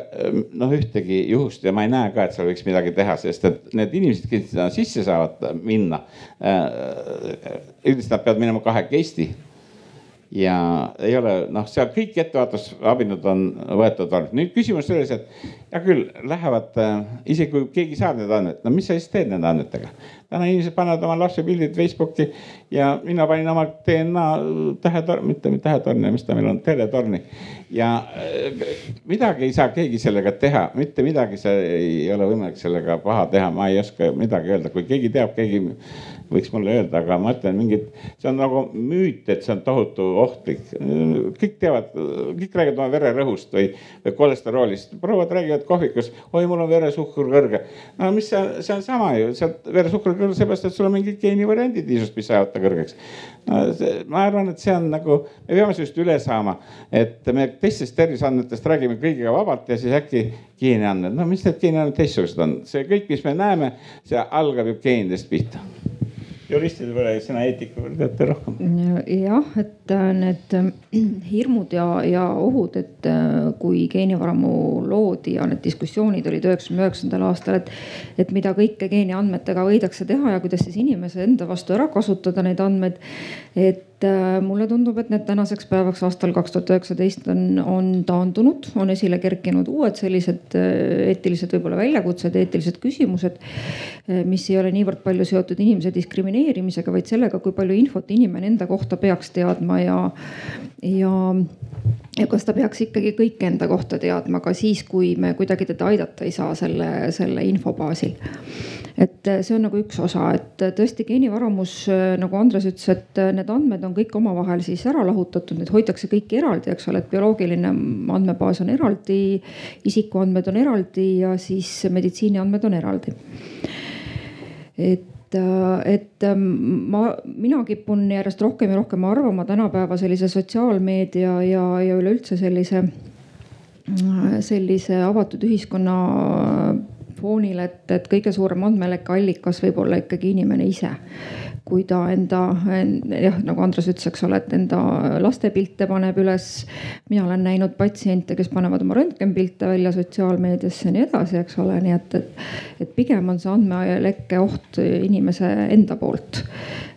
noh ühtegi juhust ja ma ei näe ka, et seal võiks midagi teha, sest et need inimesed, kes sinna sisse saavad minna äh,. üldiselt nad peavad minema kahekesti ja ei ole noh, seal kõik ettevaatusabinõud on võetud olnud. nüüd küsimus selles, et hea küll, lähevad äh,, isegi kui keegi saab need andmed, no mis sa siis teed nende andmetega? Täna inimesed panevad oma lapse pildid Facebooki ja mina panin oma DNA tähetorni, mitte tähetorni, mis ta meil on, teletorni. ja äh, midagi ei saa keegi sellega teha, mitte midagi ei ole võimalik sellega paha teha, ma ei oska midagi öelda, kui keegi teab, keegi võiks mulle öelda, aga ma ütlen mingit, see on nagu müüt, et see on tohutu ohtlik. kõik teavad, kõik räägivad oma vererõhust või, või kolesteroolist, prouad räägivad kohvikus, oi, mul on veresuhkur kõrge. no mis see, see on sama ju, sealt veresuhkur kõrge seepärast, et sul on mingid geenivariandid isust, mis ajavad ta kõrgeks. no see, ma arvan, et see on nagu, me peame sellest üle saama, et me teistest terviseandmetest räägime kõigiga vabalt ja siis äkki geeniandmed, no mis need geeniandmed teistsugused on, see kõik, mis me näeme, see algab ju geenidest pihta juristide peale, sina eetiku peale teate rohkem. jah, et äh, need äh, hirmud ja, ja ohud, et äh, kui geenivaramu loodi ja need diskussioonid olid üheksakümne üheksandal aastal, et, et mida kõike geeniandmetega võidakse teha ja kuidas siis inimese enda vastu ära kasutada neid andmeid. Et mulle tundub, et need tänaseks päevaks aastal kaks tuhat üheksateist on, on taandunud, on esile kerkinud uued sellised eetilised võib-olla väljakutsed, eetilised küsimused, mis ei ole niivõrd palju seotud inimese diskrimineerimisega vaid sellega, kui palju infot inimene enda kohta peaks teadma ja, ja ja kas ta peaks ikkagi kõike enda kohta teadma ka siis, kui me kuidagi teda aidata ei saa selle, selle info baasil. et see on nagu üks osa, et tõesti geenivaramus, nagu Andres ütles, et need andmed on kõik omavahel siis ära lahutatud, need hoitakse kõik eraldi, eks ole, et bioloogiline andmebaas on eraldi, isikuandmed on eraldi ja siis meditsiiniandmed on eraldi. et et ähm, ma, mina kipun järjest rohkem ja rohkem arvama tänapäeva sellise sotsiaalmeedia ja, ja üleüldse sellise, sellise avatud ühiskonna foonil, et, et kõige suurem andmeleke allikas võib olla ikkagi inimene ise kui ta enda, jah, nagu Andres ütles, eks ole, et enda laste pilte paneb üles. mina olen näinud patsiente, kes panevad oma röntgenpilte välja sotsiaalmeediasse ja nii edasi, eks ole, nii et, et, et pigem on see andmelekke oht inimese enda poolt.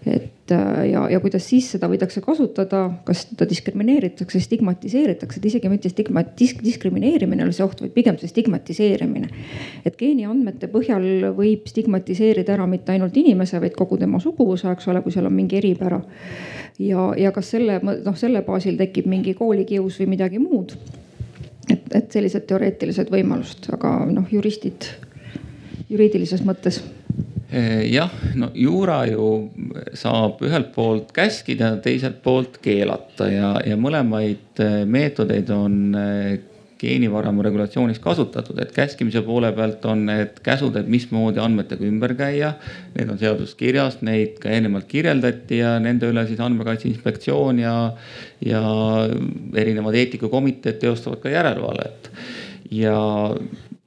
Et Äh, ja, ja kuidas siis seda võidakse kasutada, kas teda diskrimineeritakse, stigmatiseeritakse, et isegi mitte stigma, disk, diskrimineerimine ei ole see oht, vaid pigem see stigmatiseerimine. et geeniandmete põhjal võib stigmatiseerida ära mitte ainult inimese, vaid kogu tema suguvõsa, eks ole, kui seal on mingi eripära. ja, ja kas selle, noh, selle baasil tekib mingi koolikius või midagi muud. et, et sellised teoreetilised võimalused, aga noh, juristid juriidilises mõttes jah, no juura ju saab ühelt poolt käskida, teiselt poolt keelata ja, ja mõlemaid eh, meetodeid on eh, geenivaramu regulatsioonis kasutatud, et käskimise poole pealt on need käsud, et mismoodi andmetega ümber käia. Need on seaduses kirjas, neid ka eelnevalt kirjeldati ja nende üle siis andmekaitse inspektsioon ja, ja erinevad eetikakomiteed teostavad ka järelevalvet ja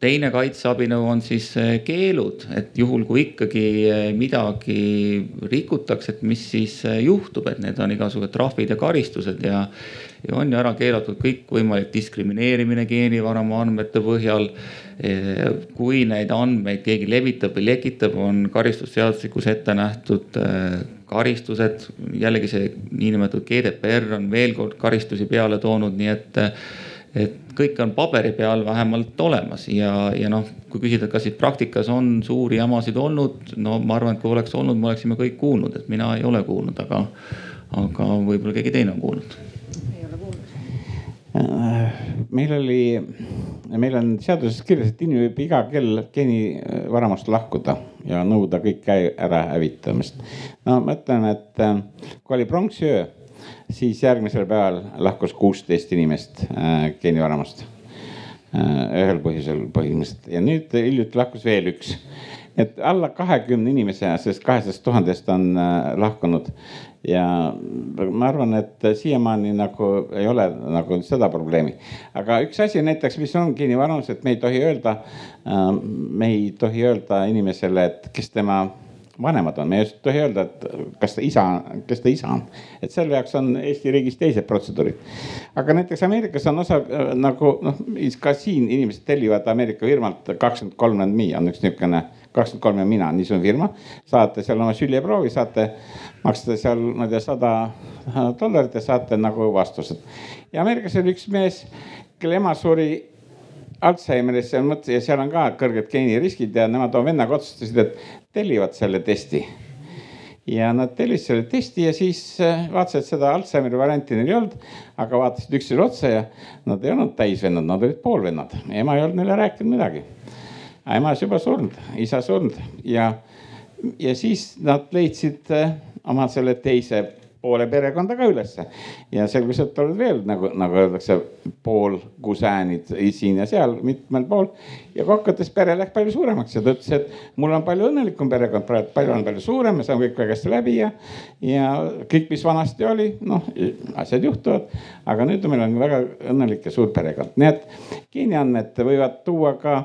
teine kaitseabinõu on siis eh, keelud, et juhul kui ikkagi eh, midagi rikutakse, et mis siis eh, juhtub, et need on igasugused trahvid ja karistused ja. ja on ju ära keelatud kõikvõimalik diskrimineerimine geenivaramu andmete põhjal. kui neid andmeid keegi levitab või lekitab, on karistusseadustikus ette nähtud karistused. jällegi see niinimetatud GDPR on veel kord karistusi peale toonud, nii et et kõik on paberi peal vähemalt olemas. Ja, ja noh, kui küsida, kas siis praktikas on suuri jamasid olnud, no ma arvan, et kui oleks olnud, me oleksime kõik kuulnud, et mina ei ole kuulnud, aga, aga võib-olla keegi teine on kuulnud. Meil oli, meil on seaduses kirjas, et inimene võib iga kell geenivaramust lahkuda ja nõuda kõik käe ära hävitamist. no ma ütlen, et kui oli pronksiöö siis järgmisel päeval lahkus kuusteist inimest äh, geenivaramust äh,. ühel põhjusel põhimõtteliselt ja nüüd hiljuti lahkus veel üks. et alla kahekümne inimese sellest kahesajast tuhandest on äh, lahkunud ja ma arvan, et siiamaani nagu ei ole nagu seda probleemi. aga üks asi näiteks, mis on geenivaramus, et me ei tohi öelda äh,, me ei tohi öelda inimesele, et kes tema vanemad on, me ei tohi öelda, et kas ta isa, kes ta isa on. et selle jaoks on Eesti riigis teised protseduurid. aga näiteks Ameerikas on osa äh, nagu noh, ka siin inimesed tellivad Ameerika firmalt kakskümmend kolm and me on üks niisugune, kakskümmend kolm ja mina, niisugune firma. saate seal oma süljeproovi, saate maksta seal, ma ei tea, sada dollarit ja saate nagu vastused. ja Ameerikas oli üks mees, kelle ema suri Alžeimerisse ja mõtlesin ja seal on ka kõrged geeniriskid ja nemad oma vennaga otsustasid, et tellivad selle testi. ja nad tellisid selle testi ja siis äh, vaatasid, et seda Alžeimeri varianti neil ei olnud, aga vaatasid üksteisele otsa ja nad ei olnud täisvennad, nad olid poolvennad. ema ei olnud neile rääkinud midagi. ema oli juba surnud, isa surnud ja, ja siis nad leidsid äh, oma selle teise poole perekonda ka ülesse. ja selgus, et olid veel nagu, nagu öeldakse, pool kusäänid siin ja seal mitmel pool. ja kokkuvõttes pere läks palju suuremaks ja ta ütles, et mul on palju õnnelikum perekond praegu, palju on palju suurem, me saame kõik väga hästi läbi ja. ja kõik, mis vanasti oli, noh asjad juhtuvad. aga nüüd meil on väga õnnelik ja suur perekond, nii et geeniandmed võivad tuua ka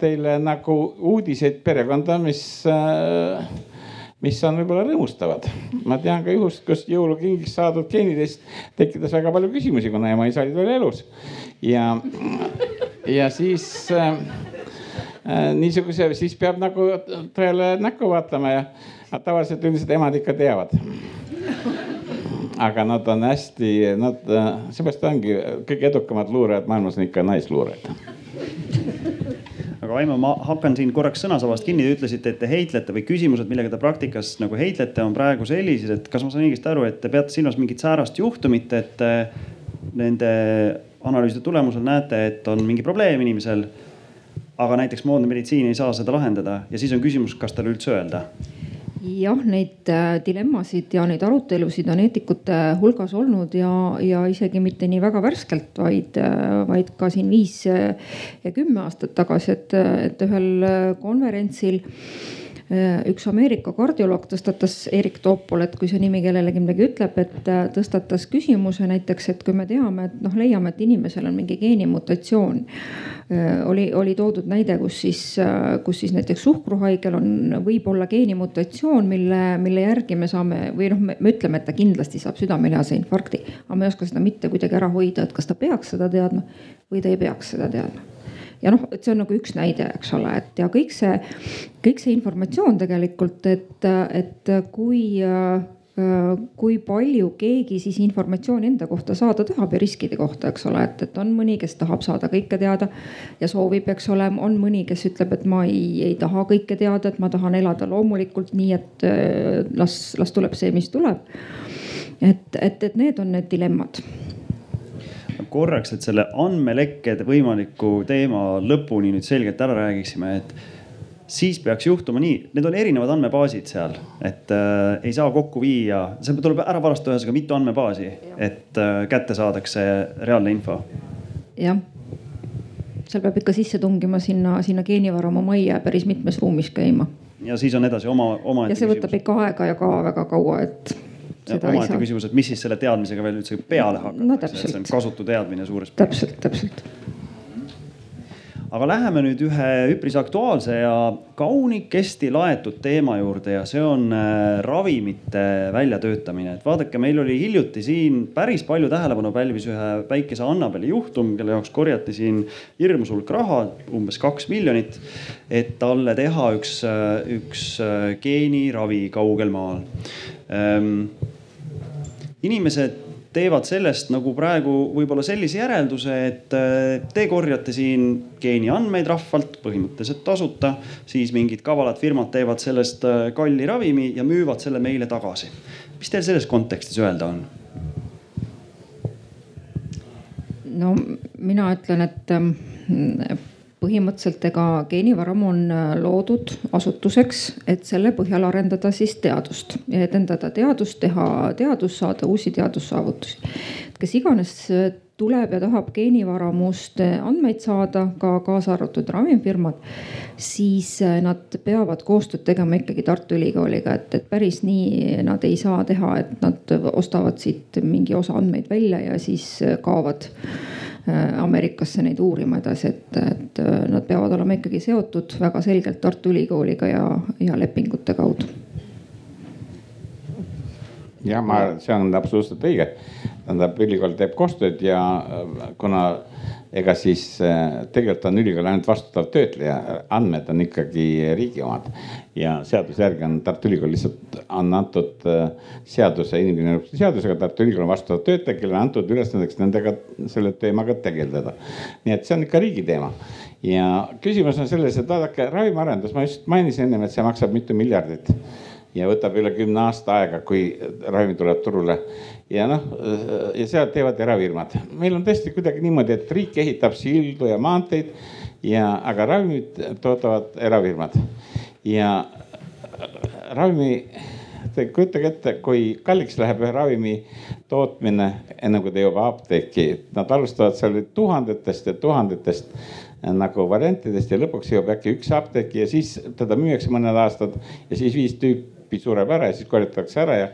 teile nagu uudiseid perekonda, mis äh, mis on võib-olla rõõmustavad. ma tean ka juhust, kus jõulukingiks saadud geenidest tekitas väga palju küsimusi, kuna ema-isa olid veel elus. ja, ja siis äh, äh, niisuguse, siis peab nagu tõele näkku vaatama ja tavaliselt üldiselt emad ikka teavad aga nad on hästi, nad, äh, seepärast ongi kõige edukamad luurajad maailmas on ikka naisluurajad aga Aimo, ma hakkan siin korraks sõnasabast kinni, te ütlesite, et te heitlete või küsimused, millega te praktikas nagu heitlete, on praegu sellised, et kas ma saan õigesti aru, et te peate silmas mingit säärast juhtumit, et nende analüüside tulemusel näete, et on mingi probleem inimesel. aga näiteks moodne meditsiin ei saa seda lahendada ja siis on küsimus, kas talle üldse öelda jah, neid äh, dilemmasid ja neid arutelusid on eetikute hulgas olnud ja, ja isegi mitte nii väga värskelt, vaid, äh, vaid ka siin viis ja kümme aastat tagasi, et, et ühel konverentsil üks Ameerika kardioloog tõstatas, Erik Toopol, et kui see nimi kellelegi midagi ütleb, et äh, tõstatas küsimuse näiteks, et kui me teame, et noh, leiame, et inimesel on mingi geenimutatsioon. oli, oli toodud näide, kus siis, kus siis näiteks suhkruhaigel on, võib olla geenimutatsioon, mille, mille järgi me saame või noh, me ütleme, et ta kindlasti saab südamelihase infarkti, aga me ei oska seda mitte kuidagi ära hoida, et kas ta peaks seda teadma või ta ei peaks seda teadma ja noh, et see on nagu üks näide, eks ole, et ja kõik see, kõik see informatsioon tegelikult, et, et kui kui palju keegi siis informatsiooni enda kohta saada tahab ja riskide kohta, eks ole, et, et on mõni, kes tahab saada kõike teada ja soovib, eks ole, on mõni, kes ütleb, et ma ei, ei taha kõike teada, et ma tahan elada loomulikult nii, et las, las tuleb see, mis tuleb. et, et, et need on need dilemmad korraks, et selle andmelekkede võimaliku teema lõpuni nüüd selgelt ära räägiksime, et siis peaks juhtuma nii, need on erinevad andmebaasid seal, et äh, ei saa kokku viia, seal tuleb ära varastada ühesõnaga mitu andmebaasi, et äh, kätte saadakse reaalne info. jah, seal peab ikka sisse tungima sinna, sinna geenivaramu majja päris mitmes ruumis käima. ja siis on edasi oma, oma. ja see võtab ikka aega ja ka väga kaua, et omaette küsimus, et mis siis selle teadmisega veel üldse peale hakkab no,. see on kasutu teadmine suures täpselt, täpselt. aga läheme nüüd ühe üpris aktuaalse ja kaunikesti laetud teema juurde ja see on äh, ravimite väljatöötamine. et vaadake, meil oli hiljuti siin päris palju tähelepanu pälvis ühe väikese Annabeli juhtum, kelle jaoks korjati siin hirmus hulk raha, umbes kaks miljonit. et talle teha üks, äh, üks äh, geeniravi kaugel maal Ehm, inimesed teevad sellest nagu praegu võib-olla sellise järelduse, et äh, te korjate siin geeniandmeid rahvalt põhimõtteliselt tasuta, siis mingid kavalad firmad teevad sellest äh, kalli ravimi ja müüvad selle meile tagasi. mis teil selles kontekstis öelda on? no mina ütlen, et ähm, põhimõtteliselt ega geenivaramu on äh, loodud asutuseks, et selle põhjal arendada siis teadust ja edendada teadust, teha teadust, saada uusi teadussaavutusi. kes iganes äh, tuleb ja tahab geenivaramust äh, andmeid saada, ka kaasa arvatud ravimifirmad, siis nad peavad koostööd tegema ikkagi Tartu Ülikooliga, et, et päris nii nad ei saa teha, et nad ostavad siit mingi osa andmeid välja ja siis kaovad Äh, Ameerikasse neid uurima edasi, et, et nad peavad olema ikkagi seotud väga selgelt Tartu Ülikooliga ja, ja lepingute kaudu ja ma, see on absoluutselt õige. Tähendab, ülikool teeb koostööd ja kuna ega siis äh, tegelikult on ülikool ainult vastutav töötleja, andmed on ikkagi riigi omad. ja seaduse järgi on Tartu Ülikool lihtsalt on antud äh, seaduse, inimkirjanduse seadusega, Tartu Ülikool on vastutav töötaja, kellele on antud ülesandeks nendega, selle teemaga tegeleda. nii et see on ikka riigi teema ja küsimus on selles, et vaadake ravimiarendus, ma just mainisin ennem, et see maksab mitu miljardit ja võtab üle kümne aasta aega, kui ravim tuleb turule. Ja noh, ja seda teevad erafirmad. meil on tõesti kuidagi niimoodi, et riik ehitab sildu ja maanteid ja, aga ravimid toodavad erafirmad. ja ravimi, te kujutage ette, kui kalliks läheb ühe ravimi tootmine, enne kui ta jõuab apteeki. Nad alustavad seal tuhandetest ja tuhandetest nagu variantidest ja lõpuks jõuab äkki üks apteeki ja siis teda müüakse mõned aastad ja siis viis tüüpi tüüp sureb ära ja siis korjatakse ära ja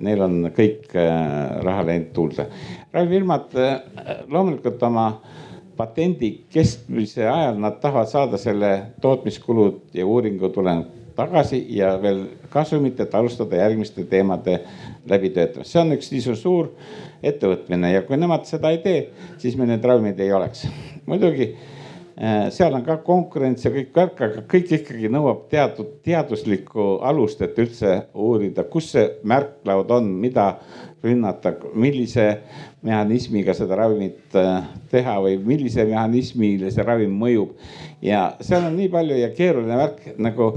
neil on kõik äh, raha läinud tuulde. ravifirmad äh, loomulikult oma patendi kestmise ajal nad tahavad saada selle tootmiskulud ja uuringu tulemused tagasi ja veel kasumit, et alustada järgmiste teemade läbitöötamist. see on üks niisugune suur ettevõtmine ja kui nemad seda ei tee, siis meil neid ravimeid ei oleks. muidugi seal on ka konkurents ja kõik värk, aga kõik ikkagi nõuab teatud teaduslikku alust, et üldse uurida, kus see märklaud on, mida rünnata, millise mehhanismiga seda ravimit äh, teha või millise mehhanismile see ravim mõjub. ja seal on nii palju ja keeruline värk nagu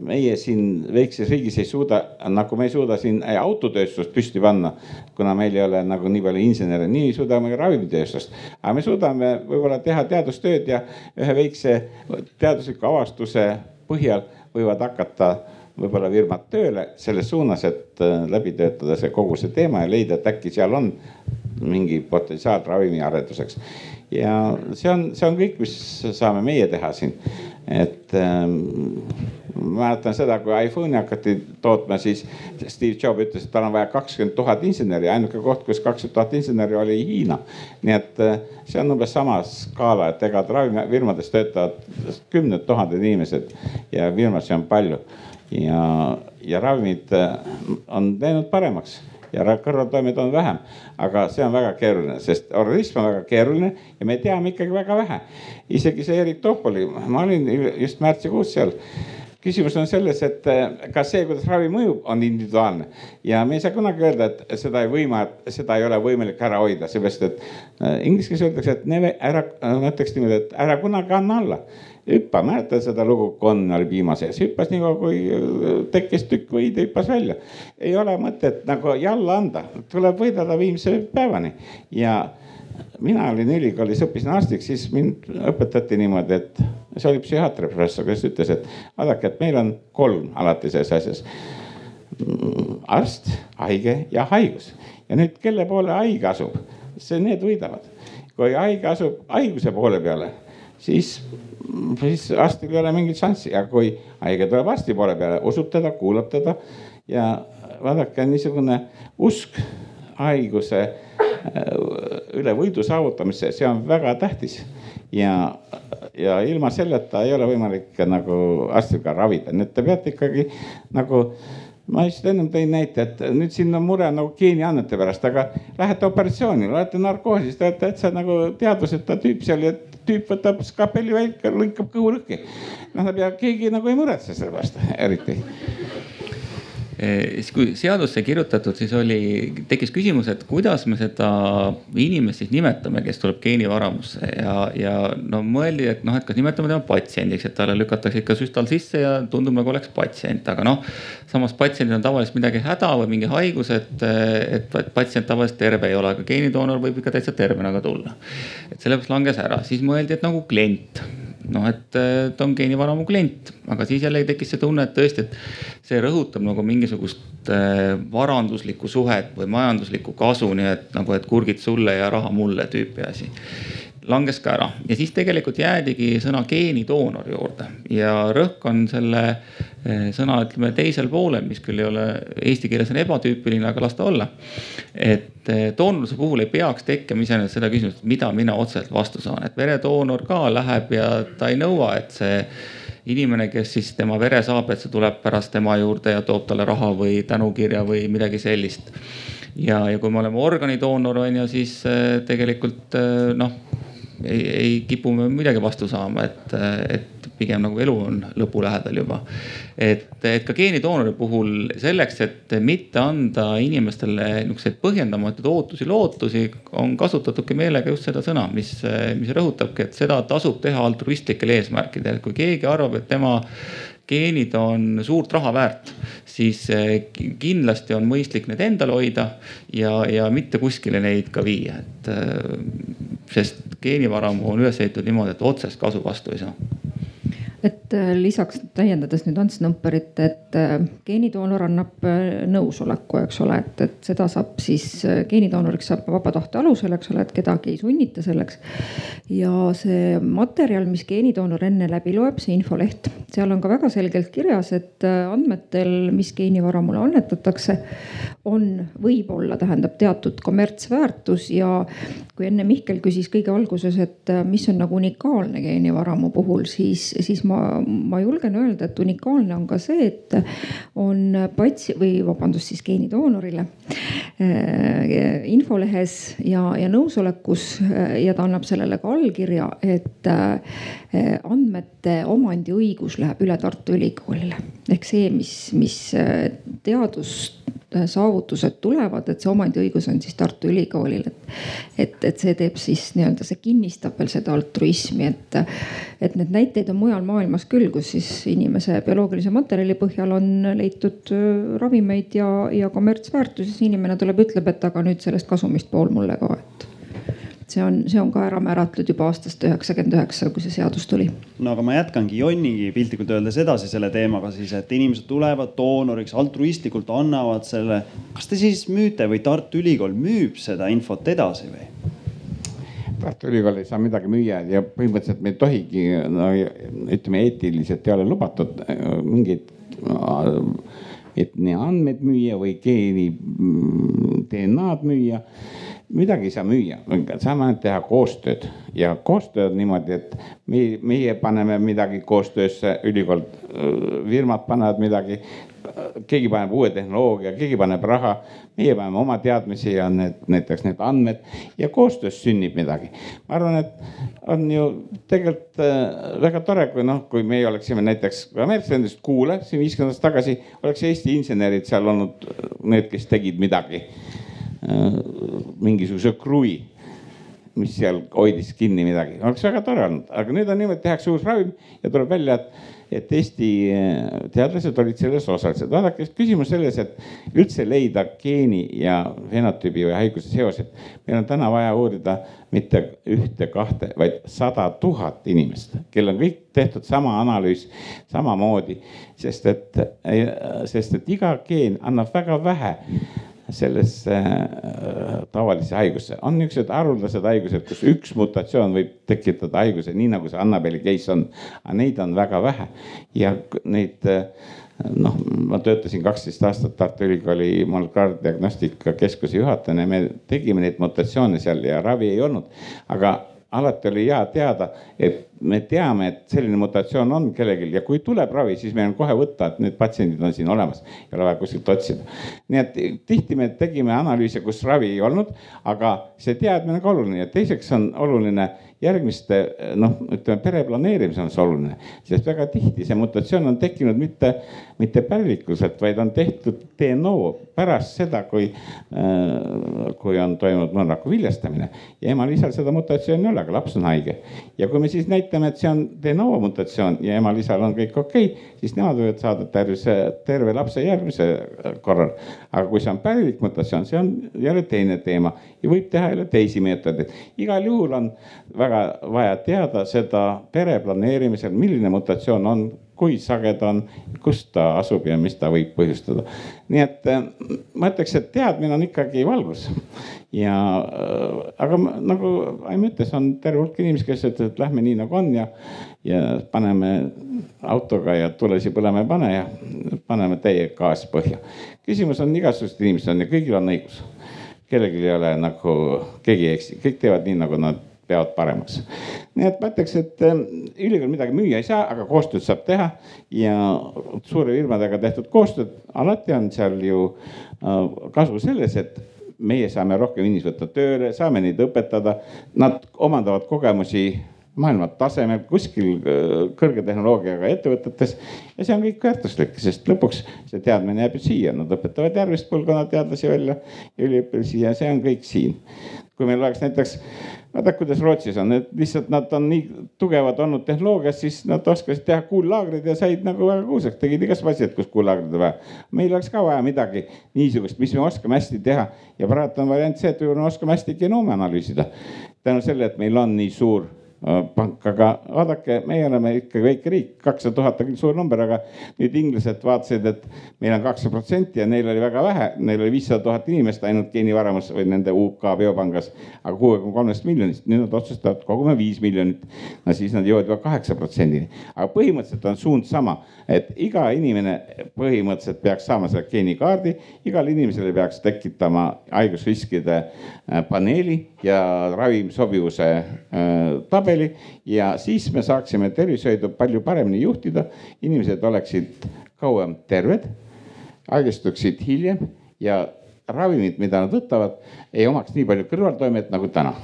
meie siin väikses riigis ei suuda, nagu me ei suuda siin autotööstust püsti panna, kuna meil ei ole nagu nii palju insenere, nii ei suuda me ka ravimitööstust. aga me suudame võib-olla teha teadustööd ja ühe väikse teadusliku avastuse põhjal võivad hakata võib-olla firmad tööle selles suunas, et äh, läbi töötada see kogu see teema ja leida, et äkki seal on mingi potentsiaal ravimiarenduseks. ja see on, see on kõik, mis saame meie teha siin, et ähm, mäletan seda, kui iPhone'i hakati tootma, siis Steve Jobs ütles, et tal on vaja kakskümmend tuhat inseneri, ainuke koht, kus kakskümmend tuhat inseneri oli Hiina. nii et äh, see on umbes sama skaala, et ega ravimifirmades töötavad kümned tuhanded inimesed ja firmasid on palju. ja, ja ravimid äh, on läinud paremaks ja kõrvaltoimed on vähem. aga see on väga keeruline, sest organism on väga keeruline ja me teame ikkagi väga vähe. isegi see Erik Toopoli, ma olin just märtsikuus seal küsimus on selles, et eh, kas see, kuidas ravi mõjub, on individuaalne ja me ei saa kunagi öelda, et seda ei võima, seda ei ole võimalik ära hoida, seepärast et eh, inglise keeles öeldakse, et never ära, ma ütleks niimoodi, et ära kunagi anna alla hüppa, mäletad seda lugu, piima sees, hüppas nii kaua, kui eh, tekkis tükk võid, hüppas välja. ei ole mõtet nagu jalla anda, tuleb võidelda viimse päevani ja mina olin ülikoolis, õppisin arstiks, siis mind õpetati niimoodi, et see oli psühhiaatri professor, kes ütles, et vaadake, et meil on kolm alati selles asjas. arst, haige ja haigus ja nüüd, kelle poole haige asub, see, need võidavad. kui haige asub haiguse poole peale, siis, siis arstil ei ole mingit šanssi, aga kui haige tuleb arsti poole peale, usub teda, kuulab teda ja vaadake, niisugune usk haiguse Äh, üle võidu saavutamisse, see on väga tähtis. ja, ja ilma selleta ei ole võimalik nagu arstiga ravida, nii et te peate ikkagi nagu ma just ennem tõin näite, et nüüd siin on mure nagu geeniandmete pärast, aga lähete operatsioonile, olete narkoosis, te olete täitsa nagu teadvuseta tüüp seal ja tüüp võtab skapelli välja, lõikab kõhu lõhki. noh, ja keegi nagu ei muretse selle pärast eriti siis kui seadusse kirjutatud, siis oli, tekkis küsimus, et kuidas me seda inimest siis nimetame, kes tuleb geenivaramusse ja, ja no mõeldi, et noh, et kas nimetame tema patsiendiks, et talle lükatakse ikka süstal sisse ja tundub nagu oleks patsient, aga noh. samas patsiendil on tavaliselt midagi häda või mingi haigus, et, et patsient tavaliselt terve ei ole, aga geenidoonor võib ikka täitsa tervena ka tulla. et sellepärast langes ära, siis mõeldi, et nagu klient noh, et ta on geenivaramu klient, aga siis jällegi tekkis see tunne, et tõesti, et see rõhutab nagu mingisugust äh, varanduslikku suhet või majanduslikku kasu, nii et nagu, et kurgid sulle ja raha mulle tüüpi asi. Langes ka ära. Ja siis tegelikult jäädigi sõna geenidoonor juurde. Ja rõhk on selle sõna, ütleme teisel poolel, mis küll ei ole eesti keeles on ebatüüpiline, aga las ta olla. et eh, doonorluse puhul ei peaks tekkima iseenesest seda küsimust, mida mina otseselt vastu saan, et veredoonor ka läheb ja ta ei nõua, et see inimene, kes siis tema vere saab, et see tuleb pärast tema juurde ja toob talle raha või tänukirja või midagi sellist. ja, ja kui me oleme organidoonor on ju, siis tegelikult noh ei, ei kipu me midagi vastu saama, et, et pigem nagu elu on lõpu lähedal juba. et, et ka geenidoonori puhul selleks, et mitte anda inimestele niisuguseid põhjendamatuid ootusi, lootusi, on kasutatudki meelega just seda sõna, mis, mis rõhutabki, et seda tasub teha altruistlikel eesmärkidel. kui keegi arvab, et tema geenid on suurt raha väärt, siis kindlasti on mõistlik need endal hoida ja, ja mitte kuskile neid ka viia, et. sest geenivaramu on üles ehitatud niimoodi, et otsest kasu vastu ei saa et äh, lisaks täiendades nüüd Ants Nõmperit, et äh, geenidoonor annab äh, nõusoleku, eks ole, et, et seda saab siis geenidoonoriks saab vaba tahte alusel, eks ole, et kedagi ei sunnita selleks. ja see materjal, mis geenidoonor enne läbi loeb, see infoleht, seal on ka väga selgelt kirjas, et andmetel, mis geenivaramule annetatakse, on, võib-olla tähendab teatud kommertsväärtus ja kui enne Mihkel küsis kõige alguses, et mis on nagu unikaalne geenivaramu puhul, siis, siis ma ma, ma julgen öelda, et unikaalne on ka see, et on patsi- või vabandust, siis geenidoonorile äh, infolehes ja, ja nõusolekus äh, ja ta annab sellele ka allkirja, et äh, andmete omandiõigus läheb üle Tartu Ülikoolile ehk see, mis, mis teadust Äh, saavutused tulevad, et see omandiõigus on siis Tartu Ülikoolil, et. et, et see teeb siis nii-öelda, see kinnistab veel seda altruismi, et, et neid näiteid on mujal maailmas küll, kus siis inimese bioloogilise materjali põhjal on leitud äh, ravimeid ja, ja kommertsväärtus, siis inimene tuleb, ütleb, et aga nüüd sellest kasumist pool mulle ka, et see on, see on ka ära määratud juba aastast üheksakümmend üheksa, kui see seadus tuli. no aga ma jätkangi Jonnigi piltlikult öeldes edasi selle teemaga siis, et inimesed tulevad doonoriks, altruistlikult annavad selle. kas te siis müüte või Tartu Ülikool müüb seda infot edasi või? Tartu Ülikool ei saa midagi müüa ja põhimõtteliselt me ei tohigi, no ütleme eetiliselt ei ole lubatud äh, mingeid et nii andmeid müüa või geeni mm, DNA-d müüa midagi ei saa müüa, saame ainult teha koostööd ja koostöö on niimoodi, et meie, meie paneme midagi koostöösse, ülikool, firmad panevad midagi. keegi paneb uue tehnoloogia, keegi paneb raha, meie paneme oma teadmisi ja need näiteks need andmed ja koostöös sünnib midagi. ma arvan, et on ju tegelikult äh, väga tore, kui noh, kui meie oleksime näiteks ameeriklased endast kuule siin viiskümmend aastat tagasi, oleks Eesti insenerid seal olnud need, kes tegid midagi Äh, mingisuguse kruvi, mis seal hoidis kinni midagi, oleks väga tore olnud, aga nüüd on niimoodi, tehakse uus ravim ja tuleb välja, et, et Eesti äh, teadlased olid selles osalised. vaadake, küsimus selles, et üldse leida geeni ja fenotüübi või haiguse seosed. meil on täna vaja uurida mitte ühte-kahte, vaid sada tuhat inimest, kel on kõik tehtud sama analüüs samamoodi, sest et, sest et iga geen annab väga vähe sellesse äh, tavalisse haigusse. on niisugused haruldased haigused, kus üks mutatsioon võib tekitada haiguse, nii nagu see Annabeli case on. aga neid on väga vähe ja neid äh, noh, ma töötasin kaksteist aastat Tartu Ülikooli molekulaardiagnostika keskuse juhatajana ja me tegime neid mutatsioone seal ja ravi ei olnud. aga alati oli hea teada, et me teame, et selline mutatsioon on kellelgi ja kui tuleb ravi, siis meil on kohe võtta, et need patsiendid on siin olemas, ei ole vaja kuskilt otsida. nii et tihti me tegime analüüse, kus ravi ei olnud, aga see teadmine on ka oluline ja teiseks on oluline järgmiste noh, ütleme pere planeerimisel on see oluline, sest väga tihti see mutatsioon on tekkinud mitte, mitte pärlikuselt, vaid on tehtud DNO pärast seda, kui äh,, kui on toimunud mõnraku viljastamine ja emal-isal seda mutatsiooni ei ole, aga laps on haige. ja kui me siis näitame, et see on DNO mutatsioon ja emal-isal on kõik okei okay,, siis nemad võivad saada tervise, terve lapse järgmise korral. aga kui see on pärlik mutatsioon, see on jälle teine teema ja võib teha jälle teisi meetodeid. igal juhul on väga vaja teada seda pere planeerimisel, milline mutatsioon on, kui sage ta on, kus ta asub ja mis ta võib põhjustada. nii et äh, ma ütleks, et teadmine on ikkagi valgus. ja äh, aga nagu Aim ütles, on terve hulk inimesi, kes ütlevad, et lähme nii nagu on ja, ja paneme autoga ja tulesi põlema ei pane ja paneme täie gaas põhja. küsimus on igasugused inimesed on ja kõigil on õigus kellelgi ei ole nagu, keegi ei eksi, kõik teevad nii, nagu nad peavad paremaks. nii et ma ütleks, et ähm, ülikool midagi müüa ei saa, aga koostööd saab teha ja suure firmadega tehtud koostööd, alati on seal ju äh, kasu selles, et meie saame rohkem inimesi võtta tööle, saame neid õpetada, nad omandavad kogemusi maailma tasemel kuskil äh, kõrge tehnoloogiaga ettevõtetes. ja see on kõik väärtuslik, sest lõpuks see teadmine jääb ju siia, nad õpetavad järgmist põlvkonna teadlasi välja, üliõpilasi ja see on kõik siin. Kui meil oleks näiteks, vaadake kuidas Rootsis on, et lihtsalt nad on nii tugevad olnud tehnoloogias, siis nad oskasid teha kuullaagrid ja said nagu väga kuulsaks, tegid igast asjad, kus kuullaagrid on vaja. meil oleks ka vaja midagi niisugust, mis me oskame hästi teha ja praegu on variant see, et me oskame hästi genoome analüüsida. tänu sellele, et meil on nii suur pank, aga vaadake, meie oleme ikkagi väike riik, kakssada tuhat on küll suur number, aga nüüd inglased vaatasid, et meil on kakssada protsenti ja neil oli väga vähe, neil oli viissada tuhat inimest ainult geenivaramus või nende UK biopangas, aga kuuekümne kolmest miljonist, nüüd nad otsustavad, kogume viis miljonit. no siis nad jõuavad juba kaheksa protsendini, aga põhimõtteliselt on suund sama, et iga inimene põhimõtteliselt peaks saama selle geenikaardi, igal inimesel peaks tekitama haigusriskide äh, paneeli ja ravimsobivuse äh, tabeli tabeli ja siis me saaksime tervishoidu palju paremini juhtida. inimesed oleksid kauem terved, haigestuksid hiljem ja ravimid, mida nad võtavad, ei omaks nii palju kõrvaltoimet nagu täna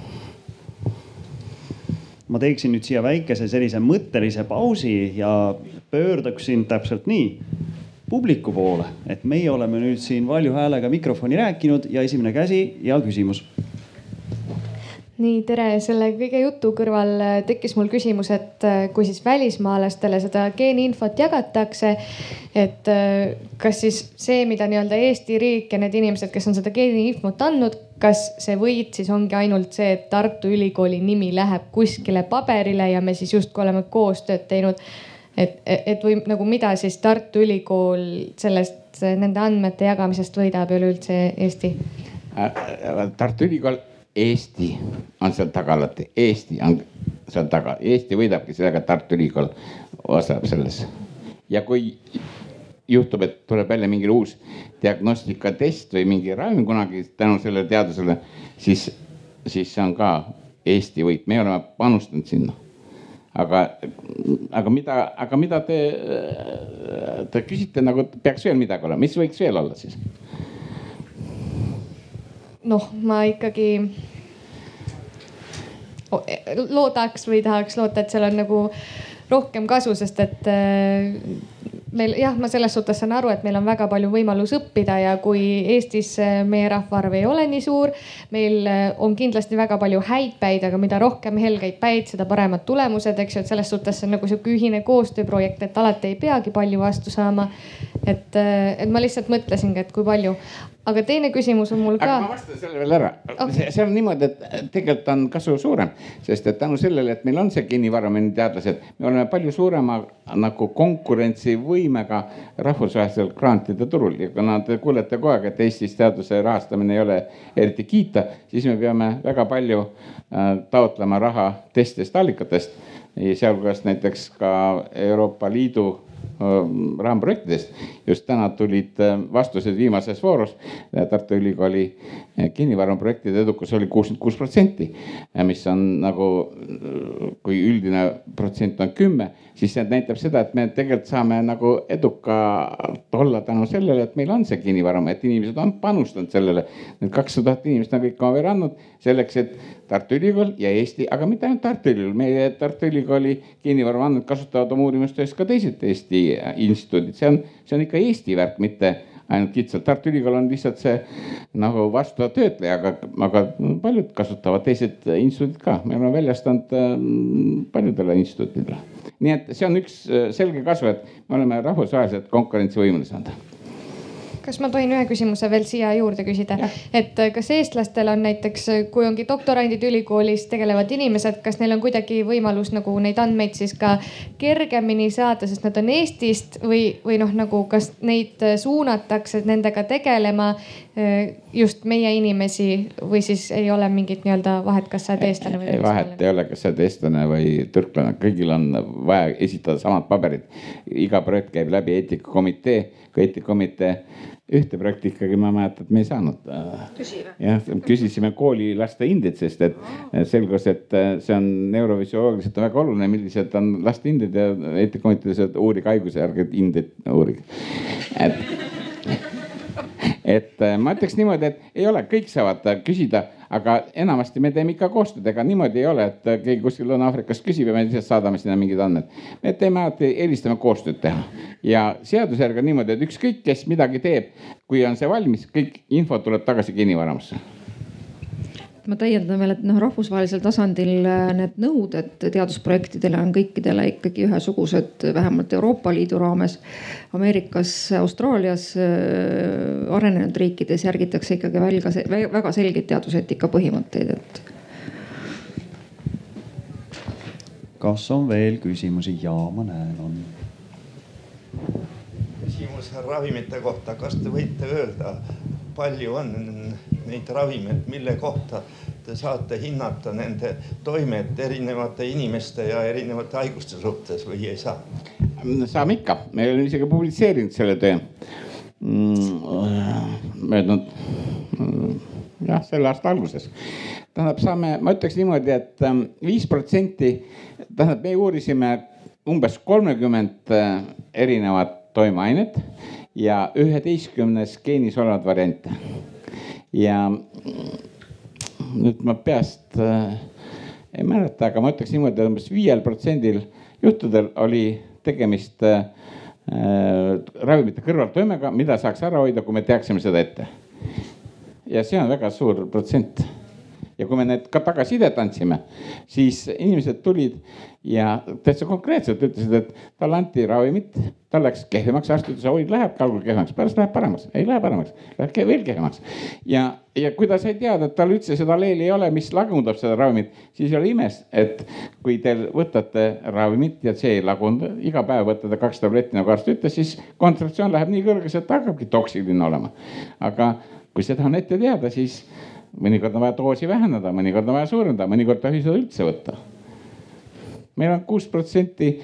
ma teeksin nüüd siia väikese sellise mõttelise pausi ja pöörduksin täpselt nii publiku poole, et meie oleme nüüd siin valju häälega mikrofoni rääkinud ja esimene käsi ja küsimus nii, tere, selle kõige jutu kõrval äh, tekkis mul küsimus, et äh, kui siis välismaalastele seda geeniinfot jagatakse, et äh, kas siis see, mida nii-öelda Eesti riik ja need inimesed, kes on seda geeniinfot andnud, kas see võit siis ongi ainult see, et Tartu Ülikooli nimi läheb kuskile paberile ja me siis justkui oleme koostööd teinud? et, et või nagu mida siis Tartu Ülikool sellest, nende andmete jagamisest võidab üleüldse Eesti? Tartu Ülikool Eesti on seal taga alati, Eesti on seal taga, Eesti võidabki sellega, Tartu Ülikool osaleb selles. ja kui juhtub, et tuleb välja mingi uus diagnostikatest või mingi ravim kunagi tänu sellele teadusele, siis, siis see on ka Eesti võit, me oleme panustanud sinna. aga, aga mida, aga mida te, te küsite nagu peaks veel midagi olema, mis võiks veel olla siis? Noh, ma ikkagi loodaks või tahaks loota, et seal on nagu rohkem kasu, sest et äh, meil jah, ma selles suhtes saan aru, et meil on väga palju võimalus õppida ja kui Eestis äh, meie rahvaarv ei ole nii suur, meil äh, on kindlasti väga palju häid päid, aga mida rohkem helgeid päid, seda paremad tulemused, eks ju, et selles suhtes see on nagu sihuke ühine koostööprojekt, et alati ei peagi palju vastu saama. et, et ma lihtsalt mõtlesingi, et kui palju, aga teine küsimus on mul ka. aga ma vastan sellele veel ära. Okay.. see on niimoodi, et tegelikult on kasu suurem, sest et tänu sellele, et meil on see kinnivarm ja teadlased, me oleme palju suurema nagu konkurentsivõimega rahvusvahelisel grantide turul. Ja kuna te kuulete kogu aeg, et Eestis teaduse rahastamine ei ole eriti kiita, siis me peame väga palju äh, taotlema raha teistest allikatest, sealhulgas näiteks ka Euroopa Liidu raamprojektidest. just täna tulid äh, vastused viimases voorus. Tartu Ülikooli äh, kinnivaramaprojektide edukus oli kuuskümmend kuus protsenti, mis on nagu, kui üldine protsent on kümme, siis see näitab seda, et me tegelikult saame nagu edukad olla tänu sellele, et meil on see kinnivaram, et inimesed on panustanud sellele. Need kakssada tuhat inimest on kõik oma vere andnud selleks, et Tartu Ülikool ja Eesti, aga mitte ainult Tartu Ülikool, meie Tartu Ülikooli kinnivarama andmeid kasutavad oma uurimustöös ka teised Eesti instituudid, see on, see on ikka Eesti värk, mitte ainult kitsalt. Tartu Ülikool on lihtsalt see nagu vastutav töötleja, aga, aga paljud kasutavad teised instituudid ka, me oleme väljastanud ähm, paljudele instituutidele. nii et see on üks äh, selge kasu, et me oleme rahvusvaheliselt konkurentsivõimelisemad kas ma tohin ühe küsimuse veel siia juurde küsida, et äh, kas eestlastel on näiteks, äh, kui ongi doktorandid ülikoolis tegelevad inimesed, kas neil on kuidagi võimalus nagu neid andmeid siis ka kergemini saada, sest nad on Eestist või, või noh, nagu kas neid äh, suunatakse nendega tegelema just meie inimesi või siis ei ole mingit nii-öelda vahet, kas sa oled eestlane või. vahet ei ole, kas sa oled eestlane või türklane, kõigil on vaja esitada samad paberid. iga projekt käib läbi eetikakomitee, kui eetikakomitee ühte projekti ikkagi ma mäletan, et me ei saanud. jah, küsisime koolilaste hinded, sest et selgus, et see on neurofüsioloogiliselt väga oluline, millised on laste hinded ja eetikakomitees uurige haiguse järgi hindeid uurige. et, et ma ütleks niimoodi, et ei ole, kõik saavad küsida aga enamasti me teeme ikka koostööd, ega niimoodi ei ole, et keegi kuskil Lõuna-Aafrikast küsib ja me lihtsalt saadame sinna mingid andmed. me teeme alati, eelistame koostööd teha. Ja seaduse järgi on niimoodi, et ükskõik, kes midagi teeb, kui on see valmis, kõik info tuleb tagasi kinnisvaramusse ma täiendan veel, et noh, rahvusvahelisel tasandil äh, need nõuded teadusprojektidele on kõikidele ikkagi ühesugused, vähemalt Euroopa Liidu raames. Ameerikas, Austraalias, äh, arenenud riikides järgitakse ikkagi välga, väga selgeid teaduseetika põhimõtteid, et. kas on veel küsimusi? ja ma näen, on. küsimus ravimite kohta, kas te võite öelda, palju on neid ravimeid, mille kohta te saate hinnata nende toimet erinevate inimeste ja erinevate haiguste suhtes või ei saa? saame ikka, me oleme isegi publitseerinud selle töö mm, möödunud mm, jah, selle aasta alguses. tähendab, saame, ma ütleks niimoodi et, et ähm, viis protsenti, tähendab, me uurisime umbes kolmekümmend äh, erinevat toimeainet ja üheteistkümnes geenis olevat variante ja nüüd ma peast äh, ei mäleta, aga ma ütleks niimoodi, et umbes viiel protsendil juhtudel oli tegemist äh, ravimite kõrvaltoimega, mida saaks ära hoida, kui me teaksime seda ette. ja see on väga suur protsent ja kui me need ka tagasisidet andsime, siis inimesed tulid ja täitsa konkreetselt ütlesid, et talle anti ravimit, tal läks kehvemaks, arst ütles, oi läheb algul kehvemaks, pärast läheb paremaks, ei lähe paremaks, läheb veel kehvemaks. ja, ja kui ta sai teada, et tal üldse seda alleeli ei ole, mis lagundab seda ravimit, siis ei ole imes, et kui te võtate ravimit ja see ei lagundu, iga päev võtate kaks tabletti, nagu arst ütles, siis kontsentratsioon läheb nii kõrgeks, et ta hakkabki toksiline olema. aga kui seda on ette teada, siis mõnikord on vaja doosi vähendada, mõnikord on vaja suurendada, mõnikord tohi seda üldse võtta. meil on kuus protsenti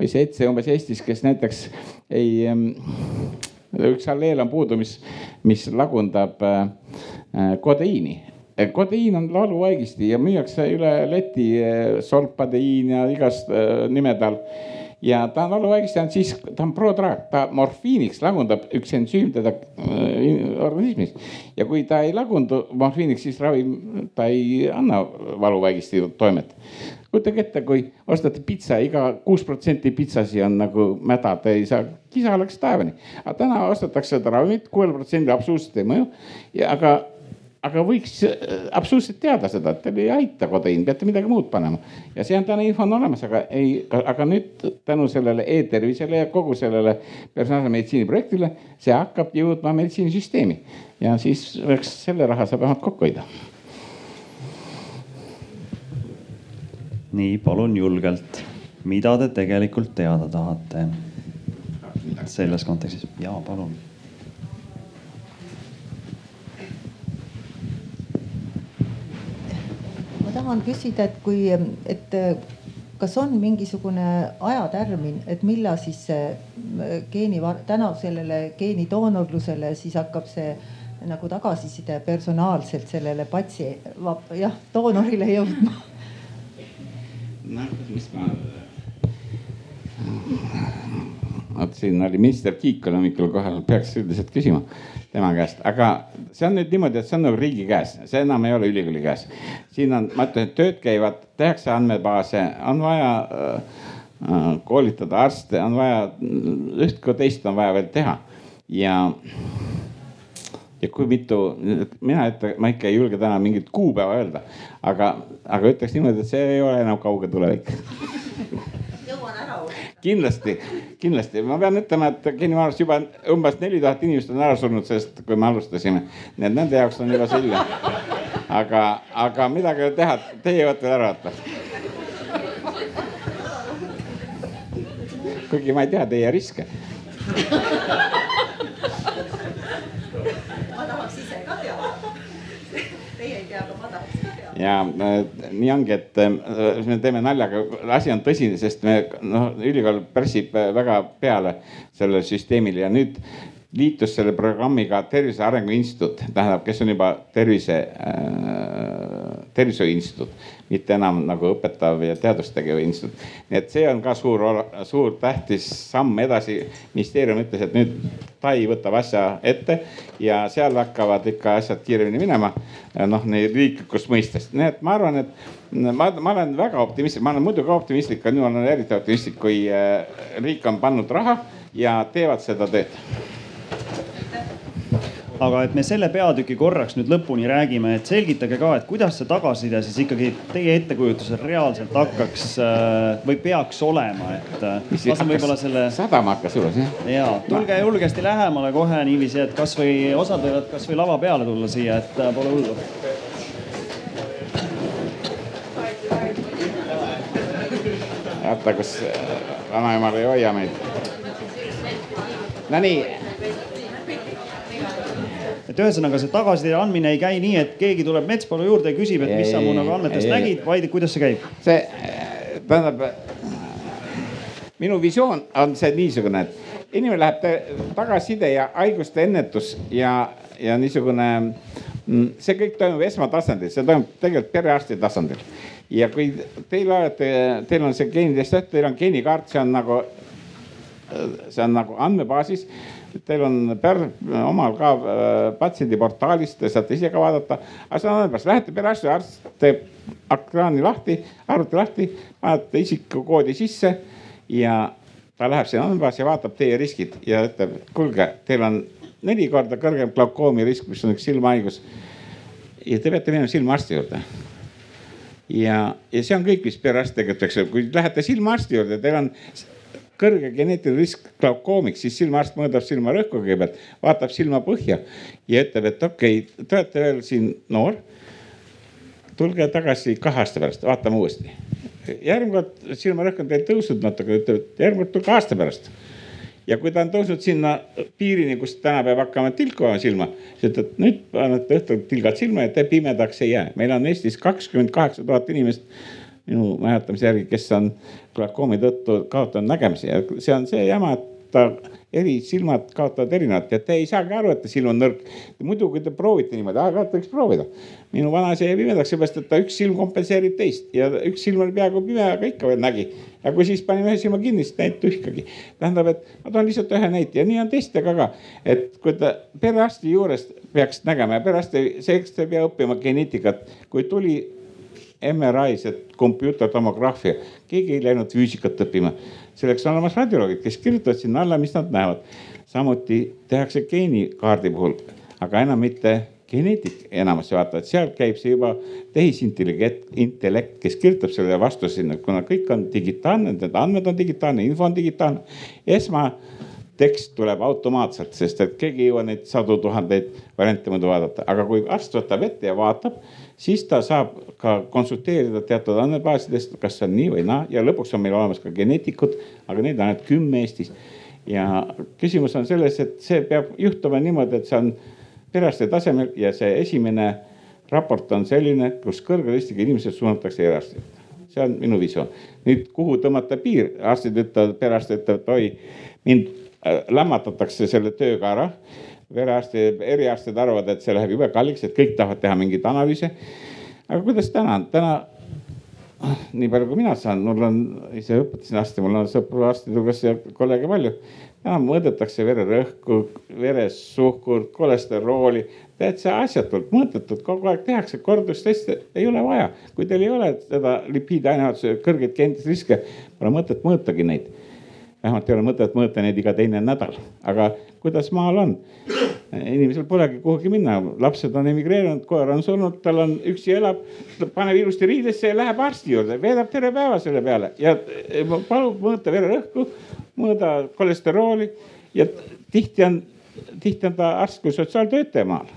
või seitse umbes Eestis, kes näiteks ei, üks alleel on puudu, mis, mis lagundab äh, kodeiini kodeiin on valuvaigisti ja müüakse üle leti äh, solpadeiin ja igast äh, nimede all ja ta on valuvaigisti ainult siis, ta on prodraag, ta morfiiniks lagundab üks ensüüm teda äh, organismis. ja kui ta ei lagundu morfiiniks, siis ravim, ta ei anna valuvaigisti toimet. kujutage ette, kui ostate pitsa, iga kuus protsenti pitsasi on nagu mäda, te ei saa, kisa läks taevani. aga täna ostetakse seda ravimit, kuuel protsendil absoluutselt ei mõju ja aga aga võiks äh, absoluutselt teada seda, et teil ei aita kodeiin, peate midagi muud panema. ja see on täna info on olemas, aga ei, aga nüüd tänu sellele e-tervisele ja kogu sellele personaalse meditsiini projektile, see hakkab jõudma meditsiinisüsteemi ja siis võiks selle raha saab vähemalt kokku hoida. nii, palun julgelt, mida te tegelikult teada tahate selles kontekstis? ja palun tahan küsida, et kui, et kas on mingisugune ajatärmin, et millal siis see geeni, tänu sellele geenidoonorlusele siis hakkab see nagu tagasiside personaalselt sellele patsi-, jah, doonorile jõudma? noh, mis ma. (laughs) vot siin oli minister Kiik oli hommikul kohal, peaks üldiselt küsima tema käest, aga see on nüüd niimoodi, et see on nagu riigi käes, see enam ei ole ülikooli käes. siin on, ma ütlen, et tööd käivad, tehakse andmebaase, on vaja äh, äh, koolitada arste, on vaja üht kui teist on vaja veel teha ja ja kui mitu, mina ütlen, ma ikka ei julge täna mingit kuupäeva öelda, aga, aga ütleks niimoodi, et see ei ole enam kauge tulevik (laughs) kindlasti, kindlasti, ma pean ütlema, et geenivaramus juba umbes neli tuhat inimest on ära surnud, sest kui me alustasime, nii et nende jaoks on juba selge. aga, aga midagi ei ole teha, teie veel ära võtta. kuigi ma ei tea teie riske. ma tahaks ise ka ja äh, nii ongi, et äh, me teeme naljaga, asi on tõsine, sest me noh, ülikool pärsib äh, väga peale sellele süsteemile ja nüüd liitus selle programmiga Tervise Arengu Instituut, tähendab, kes on juba tervise äh,, tervishoiu instituut, mitte enam nagu õpetav ja teadust tegev instituut. nii et see on ka suur, suur tähtis samm edasi. ministeerium ütles, et nüüd Tai võtab asja ette ja seal hakkavad ikka asjad kiiremini minema. noh, nii riiklikust mõistest, nii et ma arvan, et ma, ma olen väga optimistlik, ma olen muidu ka optimistlik, aga nüüd olen eriti optimistlik, kui äh, riik on pannud raha ja teevad seda tööd aga et me selle peatüki korraks nüüd lõpuni räägime, et selgitage ka, et kuidas see tagasiside siis ikkagi teie ettekujutusel reaalselt hakkaks äh, või peaks olema, et äh, lasen võib-olla selle. sadama hakkas juures jah? ja, tulge julgesti lähemale kohe niiviisi, et kasvõi osad võivad kasvõi lava peale tulla siia, et äh, pole hullu. vaata, kus vanaemal ei hoia meid. Nonii et ühesõnaga see tagasiside andmine ei käi nii, et keegi tuleb Metspalu juurde ja küsib, et mis sa mu nagu andmetest ei, nägid, vaid kuidas see käib? see tähendab, minu visioon on see niisugune, et inimene läheb tagasiside ja haiguste ennetus ja, ja niisugune, mm, see kõik toimub esmatasandil, see toimub tegelikult perearsti tasandil. ja kui teil olete, teil on see geenidest, teil on geenikaart, see on nagu, see on nagu andmebaasis Teil on per, omal ka äh, patsiendiportaalis, te saate ise ka vaadata. aga see on olemas, lähete perearsti, arst teeb ekraani lahti, arvuti lahti, panete isikukoodi sisse ja ta läheb sinna andmebaasi ja vaatab teie riskid ja ütleb, kuulge, teil on neli korda kõrgem glaukoomi risk, mis on üks silmahaigus. ja te peate minema silmaarsti juurde ja, ja see on kõik, mis perearst tegelikult, eks ju, kui lähete silmaarsti juurde, teil on kõrge geneetiline risk glaukoomiks, siis silmaarst mõõdab silmarõhku kõigepealt, vaatab silmapõhja ja ütleb, et okei okay,, te olete veel siin noor. tulge tagasi kahe aasta pärast, vaatame uuesti. järgmine kord silmarõhk on teil tõusnud natuke, ütleb, et järgmine kord tulge aasta pärast ja kui ta on tõusnud sinna piirini, kus täna peab hakkama tilkuma silma, siis ütled, nüüd panete õhtul tilgad silma ja te pimedaks ei jää. meil on Eestis kakskümmend kaheksa tuhat inimest minu mäletamise järgi, kes on glaukoomi tõttu kaotanud nägemise ja see on see jama, et ta eri silmad kaotavad erinevalt ja te ei saagi aru, et silm on nõrk. muidu, kui te proovite niimoodi, aeg-ajalt võiks proovida. minu vanaisa jäi pimedaks seepärast, et ta üks silm kompenseerib teist ja üks silm oli peaaegu pime, aga ikka veel nägi. ja kui siis panime ühe silma kinni, siis ta ei tühkagi. tähendab, et ma toon lihtsalt ühe näite ja nii on teistega ka, et kui ta perearsti juures peaks nägema ja perearst selleks ta ei pea õppima geneetikat, kui tuli MRI-s, et kompuutertomograafia, keegi ei läinud füüsikat õppima. selleks on olemas radioloogid, kes kirjutavad sinna alla, mis nad näevad. samuti tehakse geenikaardi puhul, aga enam mitte geneetik enamasti vaatavad, seal käib see juba tehisintellekt, intellekt, kes kirjutab selle vastu sinna, kuna kõik on digitaalne, need andmed on digitaalne, info on digitaalne. esmatekst tuleb automaatselt, sest et keegi ei jõua neid sadu tuhandeid variante muidu vaadata, aga kui arst võtab ette ja vaatab siis ta saab ka konsulteerida teatud andmebaasidest, kas see on nii või naa ja lõpuks on meil olemas ka geneetikud, aga neid on ainult kümme Eestis. ja küsimus on selles, et see peab juhtuma niimoodi, et see on perearsti tasemel ja see esimene raport on selline, kus kõrge riskiga inimesed suunatakse eraarsti see on minu visioon. nüüd, kuhu tõmmata piir, arstid ütlevad, perearstid ütlevad, oi, mind äh, lämmatatakse selle tööga ära perearsti, eriarstid arvavad, et see läheb jube kalliks, et kõik tahavad teha mingeid analüüse. aga kuidas täna täna nii palju, kui mina saan, mul on, ise õpetasin arsti, mul on sõpru arstide hulgas ja kolleege palju. täna mõõdetakse vererõhku, veresuhkurt, kolesterooli, täitsa asjatult mõõdetud, kogu aeg tehakse kordusteste, ei ole vaja. kui teil ei ole seda lipiidaineainetuse kõrgeid geenriske, pole mõtet mõõtagi neid vähemalt ei ole mõtet mõõta neid iga teine nädal, aga kuidas maal on? inimesel polegi kuhugi minna, lapsed on emigreerunud, koer on surnud, tal on üksi elab, paneb ilusti riidesse ja läheb arsti juurde, veedab terve päeva selle peale. Ja palub mõõta vererõhku, mõõda kolesterooli ja tihti on, tihti on ta arst kui sotsiaaltöötaja maal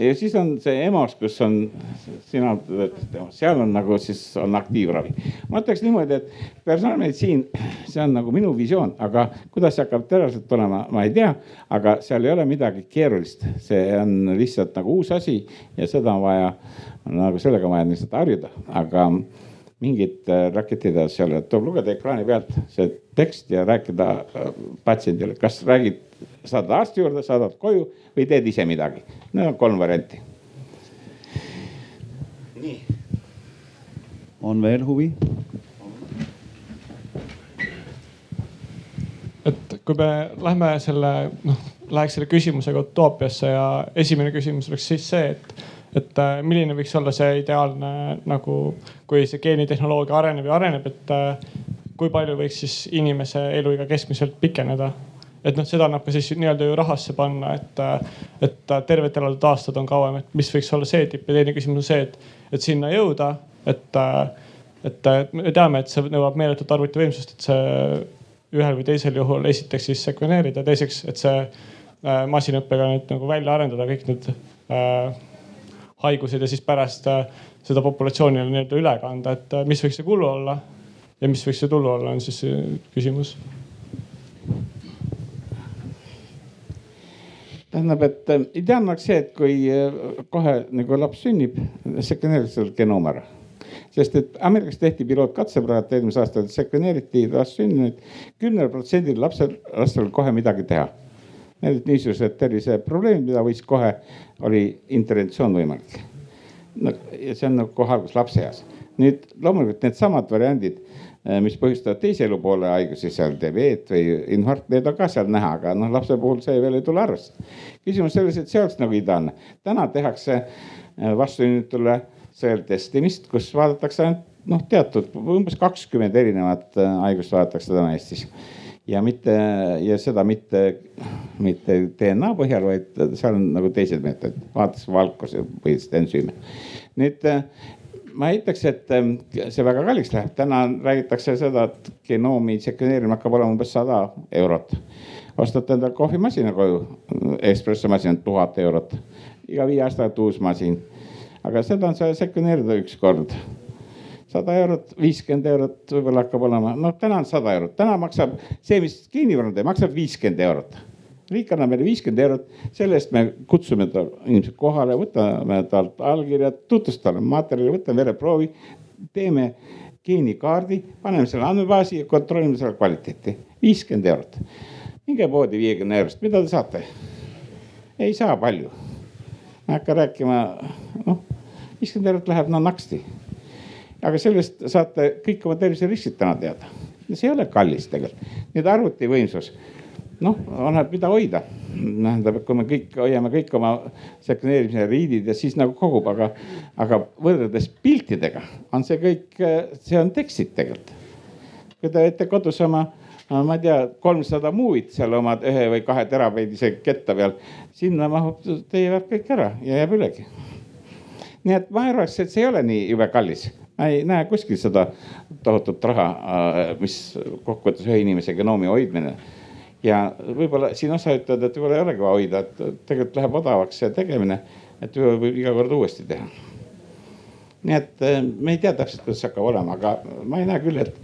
ja siis on see EMO-s, kus on, sina EMO-s, seal on nagu siis on aktiivravi. ma ütleks niimoodi, et personaalmeditsiin, see on nagu minu visioon, aga kuidas see hakkab tõenäoliselt olema, ma ei tea. aga seal ei ole midagi keerulist, see on lihtsalt nagu uus asi ja seda on vaja, nagu sellega on vaja lihtsalt harjuda, aga mingit äh, raketida seal, tuleb lugeda ekraani pealt see tekst ja rääkida äh, patsiendile, kas räägid saadad arsti juurde, saadad koju või teed ise midagi. Need on kolm varianti. nii. on veel huvi? et kui me lähme selle, noh, läheks selle küsimusega utoopiasse ja esimene küsimus oleks siis see, et, et äh, milline võiks olla see ideaalne nagu, kui see geenitehnoloogia areneb ja areneb, et äh, kui palju võiks siis inimese eluiga keskmiselt pikeneda et noh, seda annab ka siis nii-öelda ju rahasse panna, et, et tervelt elatud aastad on kauem, et mis võiks olla see tipp ja teine küsimus on see, et, et sinna jõuda, et, et me teame, et see nõuab meeletut arvutivõimsust, et see ühel või teisel juhul esiteks siis sekveneerida, teiseks, et see äh, masinõppega nüüd nagu välja arendada kõik need äh, haigused ja siis pärast äh, seda populatsioonile nii-öelda üle kanda, et äh, mis võiks see kulu olla ja mis võiks see tulu olla, on siis küsimus tähendab, et äh, ideaalne oleks see, et kui äh, kohe nagu laps sünnib, sekveneeritakse tal genoom ära. sest et Ameerikas tehti pilootkatse praegu eelmisel aastal, sekveneeriti last sündinud kümnel protsendil lapsel, lastel kohe midagi teha. Need olid niisugused terviseprobleemid, mida võis kohe, oli interventsioon võimalik. no ja see on nagu kohe algus lapseeas. nüüd loomulikult needsamad variandid mis põhjustavad teise elupoole haigusi, seal diabeet või infarkt, need on ka seal näha, aga noh, lapse puhul see veel ei tule arvesse. küsimus selles, et see oleks nagu ideaalne. täna tehakse äh, vastsünnitule sõeltestimist, kus vaadatakse ainult noh, teatud umbes kakskümmend erinevat äh, haigust vaadatakse täna Eestis ja mitte ja seda mitte, mitte DNA põhjal, vaid seal on nagu teised meetodid, vaadatakse valkuse põhiliselt ensüüme. nüüd ma ei ütleks, et see väga kalliks läheb, täna räägitakse seda, et genoomi sekveneerimine hakkab olema umbes sada eurot. ostad endale kohvimasina koju, espressomasin tuhat eurot, iga viie aasta tagant uus masin. aga seda on vaja sekveneerida üks kord. Sada eurot, viiskümmend eurot võib-olla hakkab olema, noh täna on sada eurot, täna maksab see, mis geenivõrrand teeb, maksab viiskümmend eurot riik annab meile viiskümmend eurot, selle eest me kutsume ta inimesed kohale, võtame talt allkirjad, tutvustame materjali, võtame vereproovi, teeme geenikaardi, paneme selle andmebaasi ja kontrollime selle kvaliteeti. viiskümmend eurot. minge poodi viiekümne eurost, mida te saate? ei saa palju. hakka rääkima, noh, viiskümmend eurot läheb no naksti. aga sellest saate kõik oma terviseriskid täna teada. see ei ole kallis tegelikult, nüüd arvutivõimsus noh, annab mida hoida. tähendab, et kui me kõik hoiame kõik oma sekveneerimise riidid ja siis nagu kogub, aga, aga võrreldes piltidega on see kõik, see on tekstid tegelikult. kui te olete kodus oma, ma ei tea, kolmsada muuvit seal oma ühe või kahe terapeidise ketta peal, sinna mahub teie värk kõik ära ja jääb ülegi. nii et ma arvaks, et see ei ole nii jube kallis ma ei näe kuskil seda tohutut raha, mis kokkuvõttes ühe inimese genoomi hoidmine ja võib-olla siin osa ütlevad, et võib-olla ei olegi vaja hoida, et tegelikult läheb odavaks see tegemine, et võib iga kord uuesti teha. nii et eh, me ei tea täpselt, kuidas see hakkab olema, aga ma ei näe küll, et,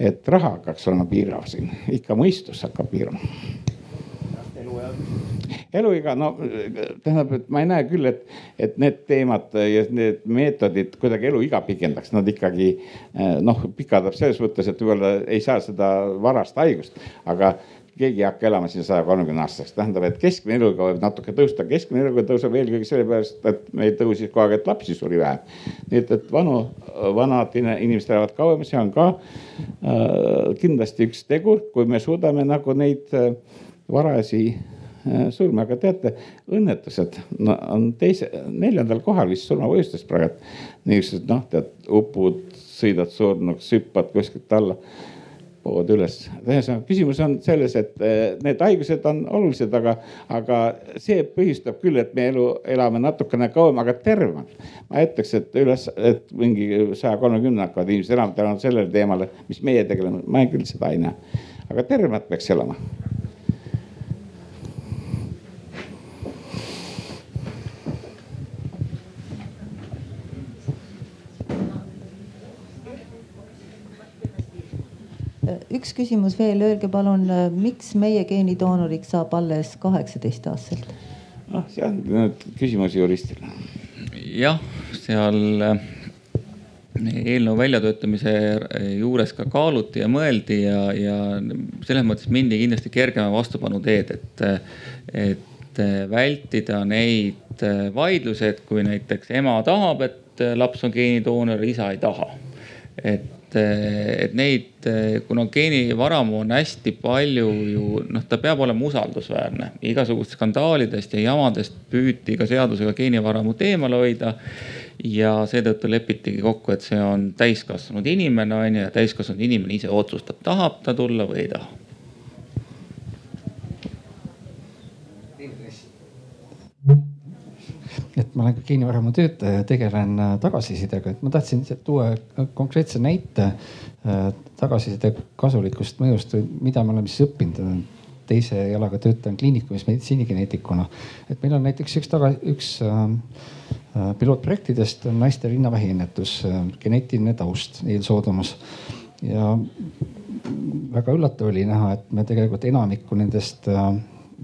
et raha hakkaks olema piirav siin, ikka mõistus hakkab piirama eluiga, no tähendab, et ma ei näe küll, et, et need teemad ja need meetodid kuidagi eluiga pikendaks, nad ikkagi eh, noh, pikendab selles mõttes, et võib-olla ei saa seda varast haigust, aga keegi ei hakka elama siin saja kolmekümne aastaseks, tähendab, et keskmine eluiga võib natuke tõusta, keskmine eluiga tõuseb eelkõige sellepärast, et meil tõusis kogu aeg, et lapsi suri vähem. nii et, et vanu, vanad inimesed elavad kauem, see on ka äh, kindlasti üks tegur, kui me suudame nagu neid äh, varasi äh, surma, aga teate, õnnetused no, on teise, neljandal kohal vist surmapõhjustes praegu. niisugused noh, tead upud, sõidad surnuks, hüppad kuskilt alla pood üles. ühesõnaga küsimus on selles, et eh, need haigused on olulised, aga, aga see põhjustab küll, et me elu elame natukene kauem, aga tervemalt. ma ütleks, et üles, et mingi saja kolmekümne hakkavad inimesed elama tänu sellele teemale, mis meie tegeleme, ma küll seda ei näe. aga tervemalt peaks elama üks küsimus veel, öelge palun, miks meie geenidoonoriks saab alles kaheksateist aastaselt? noh, see on nüüd küsimus juristile. jah, seal äh, eelnõu väljatöötamise juures ka kaaluti ja mõeldi ja, ja selles mõttes mindi kindlasti kergema vastupanu teed, et, et vältida neid vaidlusi, et kui näiteks ema tahab, et laps on geenidoonor, isa ei taha. et et neid, kuna geenivaramu on hästi palju ju noh, ta peab olema usaldusväärne. igasugust skandaalidest ja jamadest püüti ka seadusega geenivaramu eemale hoida. ja seetõttu lepitigi kokku, et see on täiskasvanud inimene on ju ja täiskasvanud inimene ise otsustab, tahab ta tulla või ei taha et ma olen ka geenivaramu töötaja ja tegelen äh, tagasisidega, et ma tahtsin tuua konkreetse näite äh, tagasiside kasulikust mõjust mida me oleme siis õppinud. teise jalaga töötan kliinikumis meditsiinigeneetikuna. et meil on näiteks üks taga, üks äh pilootprojektidest on naiste rinnavähiennetus, geneetiline taust, eelsoodumus ja väga üllatav oli näha, et me tegelikult enamikku nendest äh,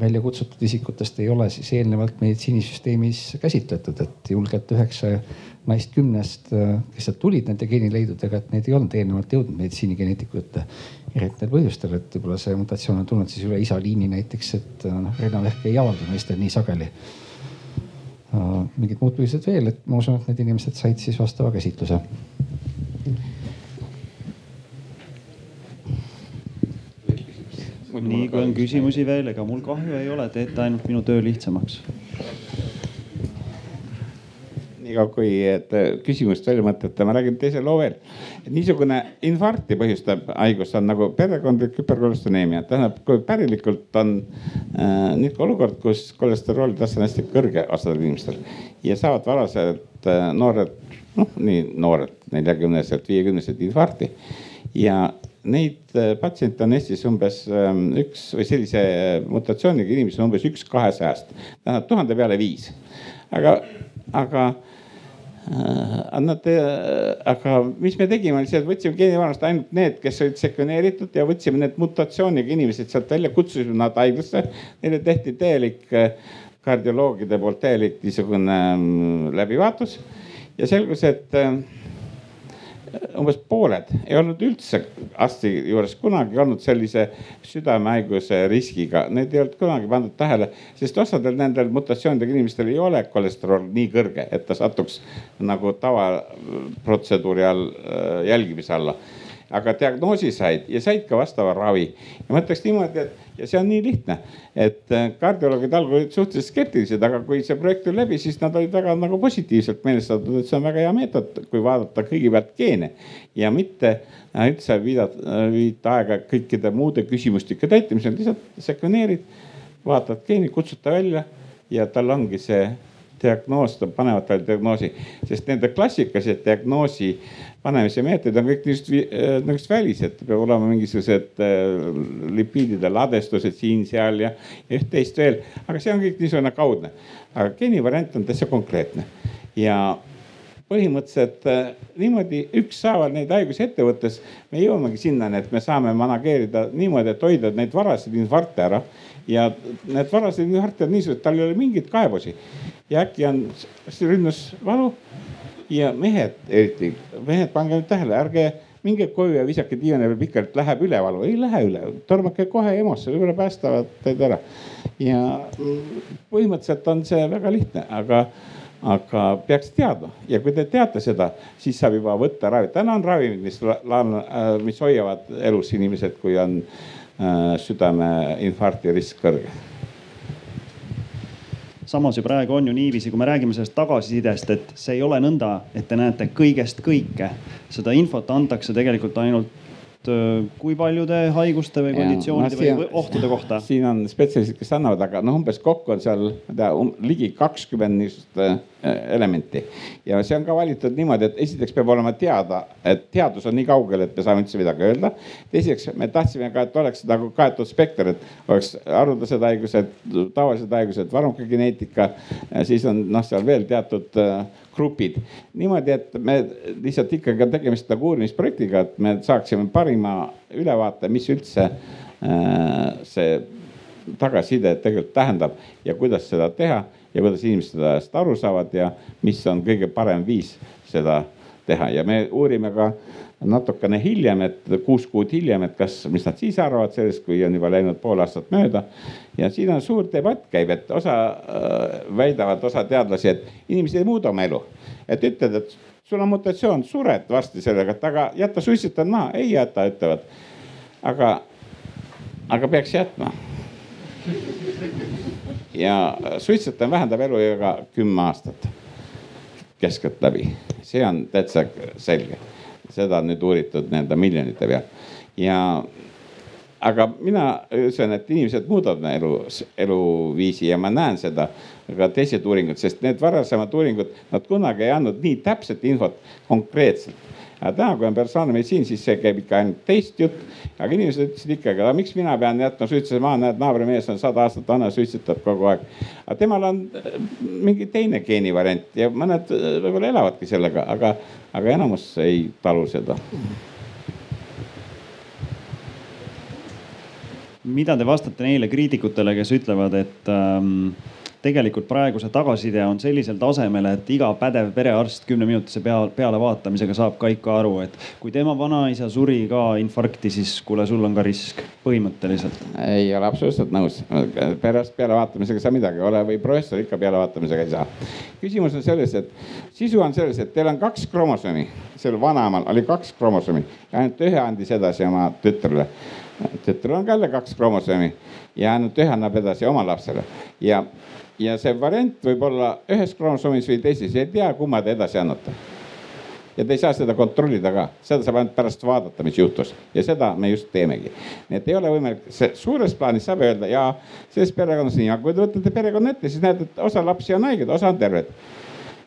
välja kutsutud isikutest ei ole siis eelnevalt meditsiinisüsteemis käsitletud, et julgelt üheksa naist kümnest, kes sealt tulid nende geenileidudega, et need ei olnud eelnevalt jõudnud meditsiinigeneetikute erinevatel põhjustel, et võib-olla see mutatsioon on tulnud siis üle isaliini näiteks, et noh, rinnavähk ei avaldu meestel nii sageli. mingid muud põhjused veel, et ma usun, et need inimesed said siis vastava käsitluse nii kui on küsimusi veel, ega mul kahju ei ole, teete ainult minu töö lihtsamaks. niikaua kui küsimust välja mõtlete, ma räägin teise loo veel. niisugune infarkti põhjustav haigus on nagu perekondlik hüperkolesteroneemia, tähendab, kui pärilikult on äh, niisugune olukord, kus kolesterooli tase on hästi kõrge osadel inimestel ja saavad varaselt äh, noored, noh nii noored, neljakümneselt, viiekümneselt infarkti ja neid äh, patsiente on Eestis umbes ähm, üks või sellise äh, mutatsiooniga inimesi on umbes üks kahesajast, tähendab tuhande peale viis. aga, aga äh, nad, aga mis me tegime, oli see, et võtsime geenivarast ainult need, kes olid sekveneeritud ja võtsime need mutatsiooniga inimesed sealt välja, kutsusime nad haiglasse. Neile tehti täielik kardioloogide poolt täielik niisugune ähm, läbivaatus ja selgus, et umbes pooled ei olnud üldse arsti juures kunagi olnud sellise südamehaiguse riskiga, need ei olnud kunagi pandud tähele, sest osadel nendel mutatsioonidega inimestel ei ole kolesterool nii kõrge, et ta satuks nagu tavaprotseduuri all äh, jälgimise alla aga diagnoosi said ja said ka vastava ravi. ma ütleks niimoodi, et ja see on nii lihtne, et äh, kardioloogid algul olid suhteliselt skeptilised, aga kui see projekt tuli läbi, siis nad olid väga nagu positiivselt meelestatud, et see on väga hea meetod, kui vaadata kõigepealt geene ja mitte äh, üldse viidata, äh, viita aega kõikide muude küsimustike täitmisel, lihtsalt sekveneerid, vaatad geeni, kutsud ta välja ja tal ongi see diagnoos, panevad talle diagnoosi, sest nende klassikalised diagnoosi panemise meetodid on kõik niisugused, äh, niisugused välised, peab olema mingisugused äh, lipiidide ladestused siin-seal ja, üht-teist veel, aga see on kõik niisugune kaudne. aga geenivariant on täitsa konkreetne ja põhimõtteliselt äh, niimoodi ükshaaval neid haigusi ette võttes me jõuamegi sinnani, et me saame manageerida niimoodi, et hoida neid varaseid infarkte ära. ja need varased infarktid on niisugused, tal ei ole mingeid kaebusi ja äkki on rünnus valu ja mehed eriti, mehed, pange nüüd tähele, ärge minge koju ja visake diivani peal pikalt, läheb ülevalu, ei lähe üle, tormake kohe EMO-sse, võib-olla päästavad teid ära. ja põhimõtteliselt on see väga lihtne, aga, aga peaks teadma. Ja kui te teate seda, siis saab juba võtta ravi. täna on ravimid, mis, mis hoiavad elus inimesed, kui on äh, südameinfarkti risk kõrge samas ju praegu on ju niiviisi, kui me räägime sellest tagasisidest, et see ei ole nõnda, et te näete kõigest kõike. seda infot antakse tegelikult ainult kui paljude haiguste või konditsioonide no, või ohtude kohta? siin on spetsialistid, kes annavad, aga noh, umbes kokku on seal, ma ei tea um,, ligi kakskümmend niisugust elementi. ja see on ka valitud niimoodi, et esiteks peab olema teada, et teadus on nii kaugel, et me saame üldse midagi öelda. teiseks, me tahtsime ka, et oleks nagu kaetud spekter, et oleks haruldased haigused, tavalised haigused, vanukageneetika. siis on noh, seal veel teatud äh, grupid. niimoodi, et me lihtsalt ikkagi on tegemist nagu uurimisprojektiga, et me saaksime parim parima ülevaate, mis üldse see tagasiside tegelikult tähendab ja kuidas seda teha ja kuidas inimesed sellest aru saavad ja mis on kõige parem viis seda teha ja me uurime ka natukene hiljem, et kuus kuud hiljem, et kas, mis nad siis arvavad sellest, kui on juba läinud pool aastat mööda. ja siin on suur debatt käib, et osa äh, väidavad, osa teadlasi, et inimesed ei muuda oma elu. et ütled, et sul on mutatsioon, sured varsti sellega, et aga jäta suitsetajad maha, ei jäta, ütlevad. aga, aga peaks jätma. Ja suitsetamine vähendab eluiga kümme aastat keskeltläbi, see on täitsa selge. Seda on nüüd uuritud nii-öelda miljonite peal. Ja aga mina ütlen, et inimesed muudavad elu, eluviisi ja ma näen seda ka teised uuringud, sest need varasemad uuringud, nad kunagi ei andnud nii täpset infot konkreetselt. Aga täna, kui on personaalmeditsiin, siis see käib ikka ainult teist jutt. Aga inimesed ütlesid ikkagi, aga miks mina pean jätma suitsetuse maha, näed, naabrimees on sada aastat vana, suitsetab kogu aeg. aga temal on äh, mingi teine geenivariant ja mõned äh, võib-olla elavadki sellega, aga, aga enamus ei talu seda. mida te vastate neile kriitikutele, kes ütlevad, et ähm, tegelikult praegu see tagasiside on sellisel tasemel, et iga pädev perearst kümneminutise pea, pealevaatamisega saab ka ikka aru, et kui tema vanaisa suri ka infarkti, siis kuule, sul on ka risk põhimõtteliselt. ei ole absoluutselt nõus, perearst pealevaatamisega ei saa midagi, ole või professor ikka pealevaatamisega ei saa. küsimus on selles, et sisu on selles, et teil on kaks kromosoomi, sel vanaemal oli kaks kromosoomi ja ainult ühe andis edasi oma tütrele tütrel on ka jälle kaks kromosoomi ja ainult ühe annab edasi oma lapsele ja ja see variant võib olla ühes kromosoomis või teises, ei tea, kumma te edasi annate. ja te ei saa seda kontrollida ka, seda saab ainult pärast vaadata, mis juhtus ja seda me just teemegi. nii et ei ole võimalik, see suures plaanis saab öelda ja selles perekonnas nii, aga kui te võtate perekonna ette, siis näete, et osa lapsi on haiged, osa on terved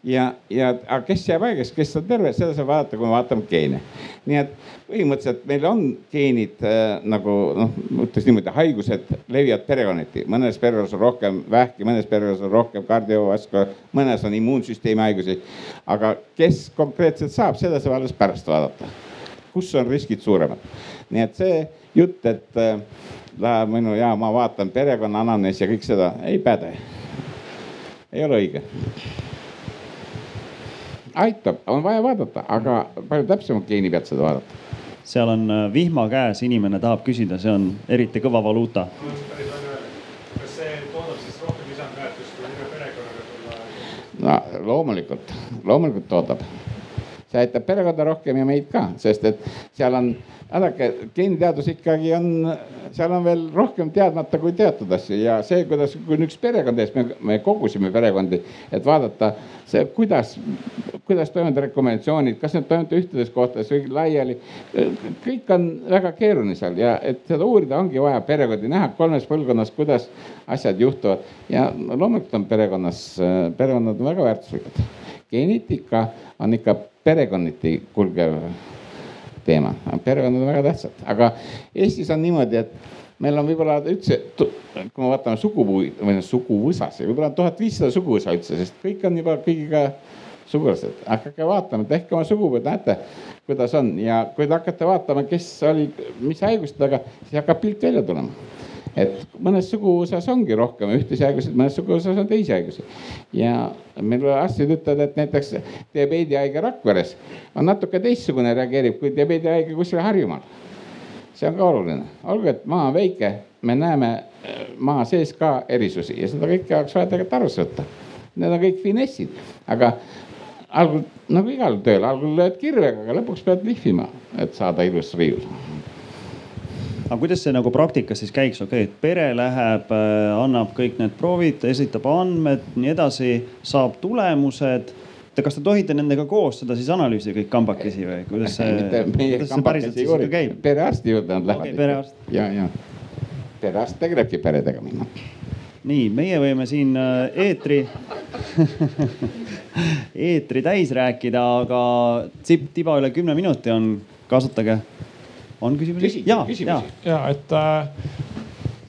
ja, ja aga kes jääb haigeks, kes on terve, seda saab vaadata, kui me vaatame geene. nii et põhimõtteliselt meil on geenid äh, nagu noh, ütleks niimoodi, haigused levivad perekonniti, mõnes perekonnas on rohkem vähki, mõnes perekonnas on rohkem kardiovaskular, mõnes on immuunsüsteemi haigusi. aga kes konkreetselt saab, seda saab alles pärast vaadata, kus on riskid suuremad. nii et see jutt, et äh, minu ja ma vaatan perekonna anamneesi ja kõik seda, ei päde. ei ole õige aitab, on vaja vaadata, aga palju täpsemalt geeni pealt seda vaadata. seal on äh, vihma käes, inimene tahab küsida, see on eriti kõva valuuta. kas see toodab siis rohkem lisandväärtust kui ühe perekonnaga tulla? no loomulikult, loomulikult toodab. See aitab perekonda rohkem ja meid ka, sest et seal on vaadake, geeniteadus ikkagi on, seal on veel rohkem teadmata kui teatud asju ja see, kuidas, kui üks perekond ees, me, me kogusime perekondi, et vaadata see, kuidas, kuidas toimuvad rekomendatsioonid, kas need toimuvad ühtedes kohtades või laiali. kõik on väga keeruline seal ja et seda uurida, ongi vaja perekondi näha kolmes põlvkonnas, kuidas asjad juhtuvad ja loomulikult on perekonnas, perekonnad on väga väärtuslikud. geneetika on ikka perekonniti kulgev teema, perekonnad on väga tähtsad, aga Eestis on niimoodi, et meil on võib-olla üldse, kui me vaatame sugupuu või noh suguvõsasid, võib-olla tuhat viissada suguvõsa üldse, sest kõik on juba kõigiga sugulased. hakake vaatama, tehke oma sugupõed, näete, kuidas on. Ja kui te hakkate vaatama, kes oli, mis haigustega, siis hakkab pilt välja tulema et mõnes suguvõsas ongi rohkem ühtesid haiguseid, mõnes suguvõsas on teisi haigusi. ja meil arstid ütlevad, et näiteks diabeedihaige Rakveres on natuke teistsugune, reageerib kui diabeedihaige kuskil Harjumaal. see on ka oluline, olgu, et maa on väike, me näeme äh, maa sees ka erisusi ja seda kõike oleks vaja tegelikult arvesse võtta. Need on kõik finessid, aga algul nagu igal tööl, algul lööd kirvega, aga lõpuks pead lihvima, et saada ilus riiul aga kuidas see nagu praktikas siis käiks, okei okay,, et pere läheb, äh, annab kõik need proovid, esitab andmed, nii edasi, saab tulemused kas te tohite nendega koos seda siis analüüsida kõik kambakesi või kuidas see, (laughs) kuidas see päriselt siis ikka käib? perearsti juurde nad lähevad okay,. perearst. ja, ja perearst tegelebki peredega minna. nii, meie võime siin äh, eetri (laughs) eetri täis rääkida, aga tiba üle kümne minuti on, kasutage on küsimusi? ja, ja, ja, et äh,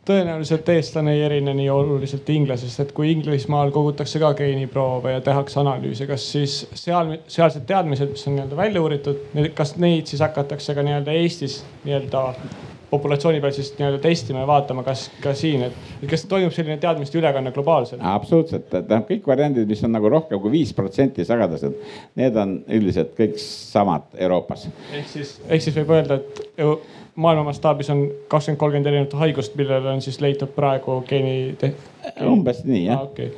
tõenäoliselt eestlane ei erine nii oluliselt inglasest, et kui Inglismaal kogutakse ka geeniproove ja tehakse analüüse, kas siis seal, sealsed teadmised, mis on nii-öelda välja uuritud, kas neid siis hakatakse ka nii-öelda Eestis nii-öelda populatsiooni peal siis nii-öelda testima ja vaatama, kas ka siin, et kas toimub selline teadmiste ülekanne globaalselt? absoluutselt, et noh, kõik variandid, mis on nagu rohkem kui viis protsenti sagedased, need on üldiselt kõik samad Euroopas. ehk siis, ehk siis võib öelda, et maailma mastaabis on kakskümmend, kolmkümmend erinevat haigust, millele on siis leitud praegu geeni. umbes nii jah ah,. Okay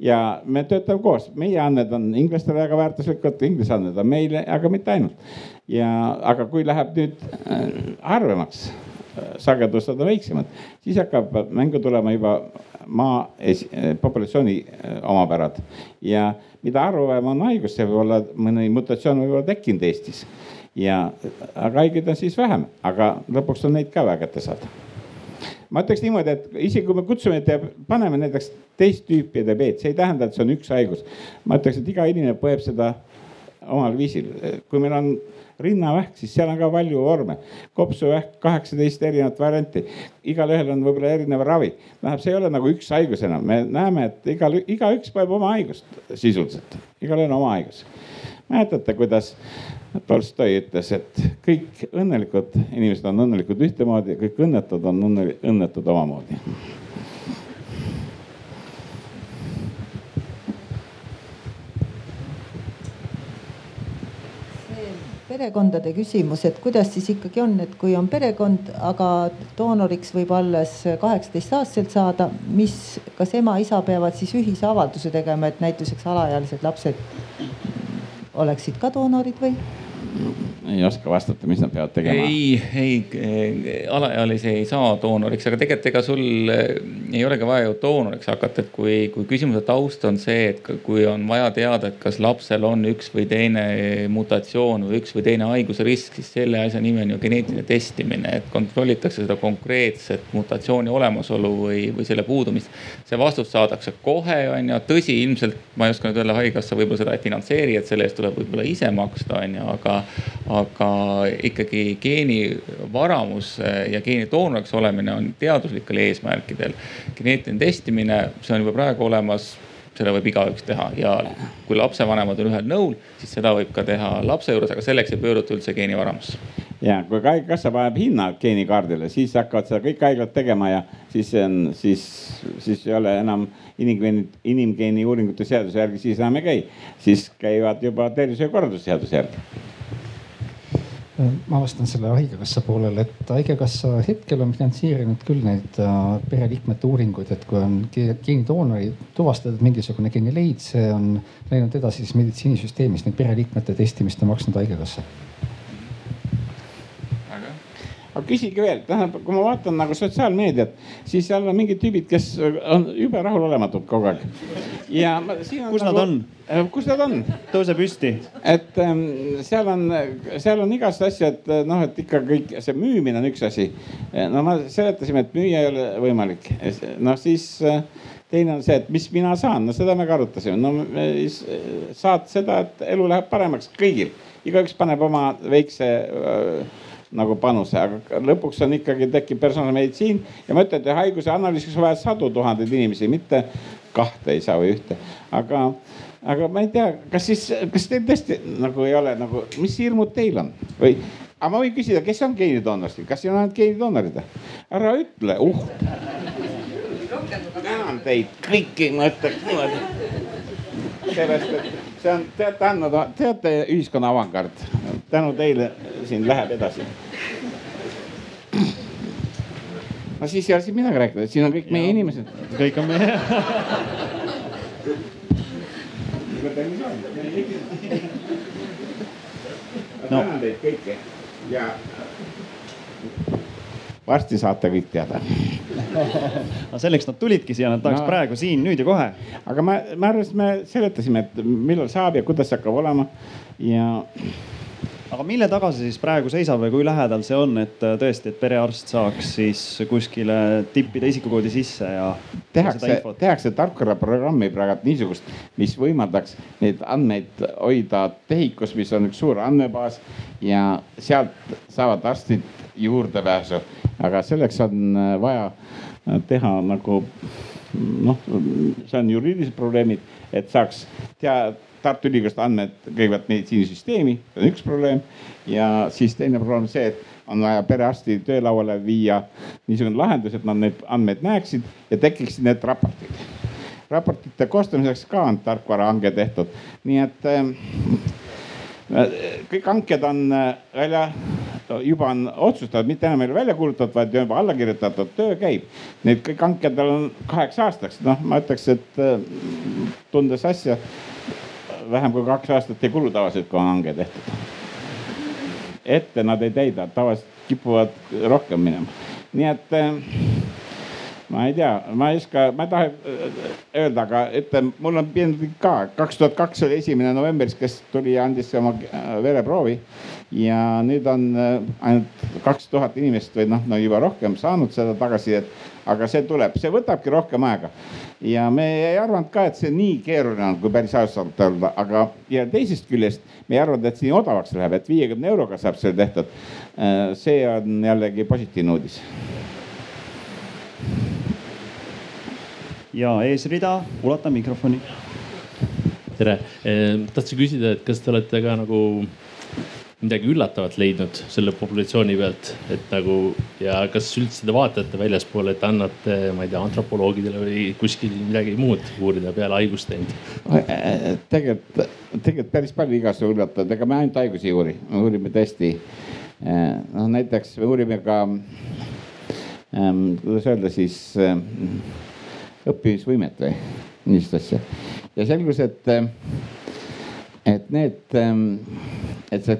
ja me töötame koos, meie andmed on inglastele väga väärtuslikud, inglise andmed on meile, aga mitte ainult. ja, aga kui läheb nüüd äh, harvemaks, äh, sagedused on väiksemad, siis hakkab mängu tulema juba maa esi, äh, populatsiooni omapärad ja mida harvam on haigus, see võib olla, mõni mutatsioon võib olla tekkinud Eestis ja, aga haigeid on siis vähem, aga lõpuks on neid ka vaja kätte saada. ma ütleks niimoodi, et isegi kui me kutsume, paneme näiteks teist tüüpi diabeet, see ei tähenda, et see on üks haigus. ma ütleks, et iga inimene põeb seda omal viisil, kui meil on rinnavähk, siis seal on ka palju vorme. kopsuvähk, kaheksateist erinevat varianti, igalühel on võib-olla erinev ravi. tähendab, see ei ole nagu üks haigus enam, me näeme, et igal, igaüks põeb oma haigust sisuliselt, igalühel oma haigus. mäletate, kuidas Tolstoi ütles, et kõik õnnelikud inimesed on õnnelikud ühtemoodi, kõik õnnetud on õnnetud omamoodi. Perekondade küsimus, et kuidas siis ikkagi on, et kui on perekond, aga doonoriks võib alles kaheksateist aastaselt saada, mis, kas ema-isa peavad siis ühise avalduse tegema, et näituseks alaealised lapsed oleksid ka doonorid või? Ei oska vastata, mis nad peavad tegema. ei, ei alaealisi ei saa doonoriks, aga tegelikult ega sul eh, ei olegi vaja ju doonoriks hakata, et kui, kui küsimuse taust on see, et kui on vaja teada, et kas lapsel on üks või teine mutatsioon või üks või teine haiguse risk, siis selle asja nimi on ju geneetiline testimine, et kontrollitakse seda konkreetset mutatsiooni olemasolu või, või selle puudumist. see vastus saadakse kohe, on ju, tõsi, ilmselt ma ei oska nüüd öelda, haigekassa võib-olla seda ei finantseeri, et selle eest tuleb võib-olla ise maksta, on ju, aga aga ikkagi geenivaramus ja geenitoonoriks olemine on teaduslikel eesmärkidel. geneetiline testimine, see on juba praegu olemas seda võib igaüks teha ja kui lapsevanemad on ühel nõul, siis seda võib ka teha lapse juures, aga selleks ei pöörduta üldse geenivaramusse. ja kui haigekassa paneb hinna geenikaardile, siis hakkavad seda kõik haiglad tegema ja siis on, siis, siis ei ole enam inimgeeni, inimgeeni uuringute seaduse järgi, siis enam ei käi. siis käivad juba tervishoiukorralduse seaduse järgi ma vastan selle haigekassa poolele, et haigekassa hetkel on finantseerinud küll neid äh, pereliikmete uuringuid, et kui on geenidoonori tuvastatud mingisugune geenileid, see on läinud edasi siis meditsiinisüsteemis, neid pereliikmete testimist on maksnud haigekassa aga küsige veel, tähendab, kui ma vaatan nagu sotsiaalmeediat, siis seal on mingid tüübid, kes on jube rahulolematud kogu aeg. ja kus nagu, nad on? Äh, kus nad on? tõuse püsti. et ähm, seal on, seal on igast asju, et äh, noh, et ikka kõik see müümine on üks asi. Äh, no me seletasime, et müüa ei ole võimalik. noh, siis teine on see, et mis mina saan, no seda me ka arutasime, no saad seda, et elu läheb paremaks kõigil, igaüks paneb oma väikse nagu panuse, aga lõpuks on ikkagi tekib personaalmeditsiin ja et haiguse analüüsiks vaja sadu tuhandeid inimesi, mitte kahte ei saa või ühte, aga, aga ma ei tea, kas siis, kas teil tõesti nagu ei ole nagu, mis hirmud teil on või? aga ma võin küsida, kes on geenidoonorid, kas siin on ainult geenidoonorid? ära ütle, uh. tänan teid kõiki, ma ütleks niimoodi. sellest, et see on, te olete andnud, te olete ühiskonna avangard tänu teile siin läheb edasi. no siis ei ole siin midagi rääkida, siin on kõik meie ja. inimesed. kõik on meie no. tänan teid kõiki ja varsti saate kõik teada aga selleks nad tulidki siia, nad tahaks no. praegu siin, nüüd ja kohe. aga ma, ma arvan, et me seletasime, et millal saab ja kuidas hakkab olema ja aga mille taga see siis praegu seisab või kui lähedal see on, et äh, tõesti, et perearst saaks siis kuskile tippida isikukoodi sisse ja. tehakse, tehakse tarkvaraprogrammi praegu niisugust, mis võimaldaks neid andmeid hoida TEHIK-us, mis on üks suur andmebaas ja sealt saavad arstid juurdepääsu. aga selleks on äh, vaja äh, teha nagu noh, see on juriidilised probleemid, et saaks tea Tartu Ülikoolist andmed käivad meditsiinisüsteemi, see on üks probleem. ja siis teine probleem see, et on vaja perearsti töölauale viia niisugune lahendus, et nad neid andmeid näeksid ja tekiksid need raportid. raportite koostamiseks ka on tarkvarahange tehtud, nii et äh, kõik hanked on äh, välja, juba on otsustatud, mitte enam ei ole välja kuulutatud, vaid juba alla kirjutatud, töö käib. Need kõik hanked on kaheks aastaks, noh, ma ütleks, et äh, tundes asja vähem kui kaks aastat ei kulu tavaliselt, kui on hange tehtud. ette nad ei täida, tavaliselt kipuvad rohkem minema. nii et eh, ma ei tea, ma ei oska, ma ei taha eh, öelda, aga ütlen, mul on piinlik ka, kaks tuhat kaks oli esimene novembris, kes tuli ja andis oma eh, vereproovi. ja nüüd on ainult kaks tuhat inimest või noh, no juba rohkem saanud seda tagasisidet aga see tuleb, see võtabki rohkem aega. ja me ei arvanud ka, et see nii keeruline on, kui päris ausalt öelda, aga ja teisest küljest me ei arvanud, et see nii odavaks läheb, et viiekümne euroga saab selle tehtud. Äh, see on jällegi positiivne uudis. Ja eesrida, ulata mikrofoni. tere, äh, tahtsin küsida, et kas te olete ka nagu midagi üllatavat leidnud selle populatsiooni pealt, et nagu ja kas üldse te vaatate väljaspoole, et annate, ma ei tea, antropoloogidele või kuskil midagi muud uurida peale haigust teinud? tegelikult, tegelikult päris palju igasugu üllatavad, ega me ainult haigusi ei uuri, me uurime tõesti. noh, näiteks me uurime ka, kuidas öelda siis õppimisvõimet või niisugust asja ja selgus, et et need, et see,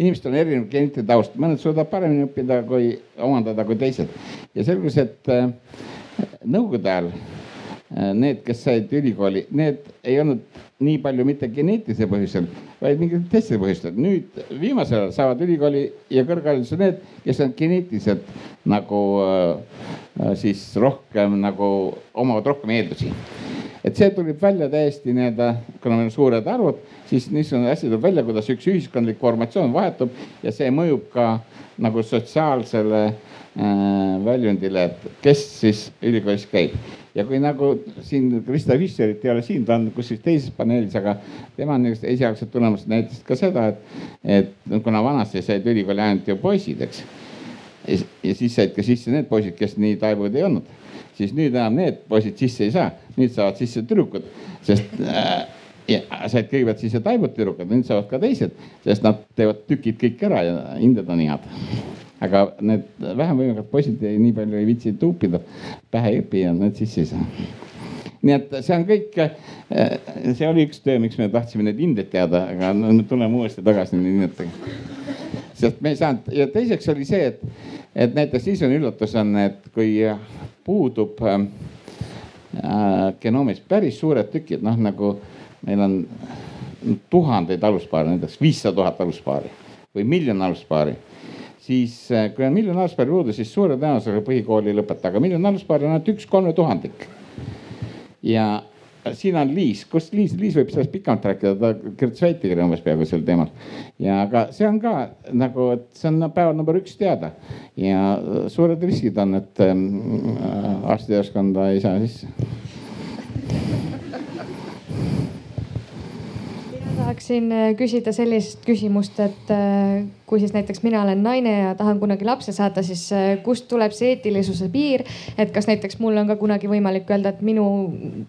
inimestel on erinev geneetiline taust, mõned suudavad paremini õppida kui omandada kui teised. ja selgus, et nõukogude ajal need, kes said ülikooli, need ei olnud nii palju mitte geneetilisel põhjusel, vaid mingitel teistel põhjustel. nüüd viimasel ajal saavad ülikooli ja kõrghariduse need, kes on geneetiliselt nagu äh, siis rohkem nagu omavad rohkem eeldusi et see tuleb välja täiesti nii-öelda, kuna meil on suured arvud, siis niisugune asi tuleb välja, kuidas üks ühiskondlik formatsioon vahetub ja see mõjub ka nagu sotsiaalsele äh, väljundile, et kes siis ülikoolis käib. Ja kui nagu siin Krista Fischerit ei ole siin, ta on kuskil teises paneelis, aga tema niisugused esialgsed tulemused näitasid ka seda, et, et kuna vanasti said ülikooli ainult ju poisid, eks. ja siis said ka sisse need poisid, kes nii taibud ei olnud siis nüüd enam need poisid sisse ei saa, nüüd saavad sisse tüdrukud, sest äh, ja said kõigepealt sisse taibud tüdrukud, nüüd saavad ka teised, sest nad teevad tükid kõik ära ja hinded on head. Aga need vähem võimekad poisid nii palju ei viitsi tuupida, pähe ei õpi ja need sisse ei saa nii et see on kõik, äh, see oli üks töö, miks me tahtsime neid hindeid teada, aga no me tuleme uuesti tagasi nende hindadega. sest me ei saanud ja teiseks oli see, et, et näiteks siis on üllatus on, et kui puudub ähm, äh, genoomis päris suured tükid, noh nagu meil on tuhandeid aluspaare, näiteks viissada tuhat aluspaari või miljon aluspaari. Siis äh, kui on miljon aluspaari puudu, siis suure tõenäosusega põhikooli ei lõpeta, aga miljon aluspaari on ainult üks kolme tuhandik. ja siin on Liis, kus Liis, Liis võib sellest pikemalt rääkida, ta kirjutas väitekirja umbes peaaegu sel teemal. ja aga see on ka nagu, et see on päeval number üks teada ja suured riskid on, et äh, arstioskonda ei saa sisse tahaksin äh, küsida sellist küsimust, et äh, kui siis näiteks mina olen naine ja tahan kunagi lapse saada, siis äh, kust tuleb see eetilisuse piir, et kas näiteks mul on ka kunagi võimalik öelda, et minu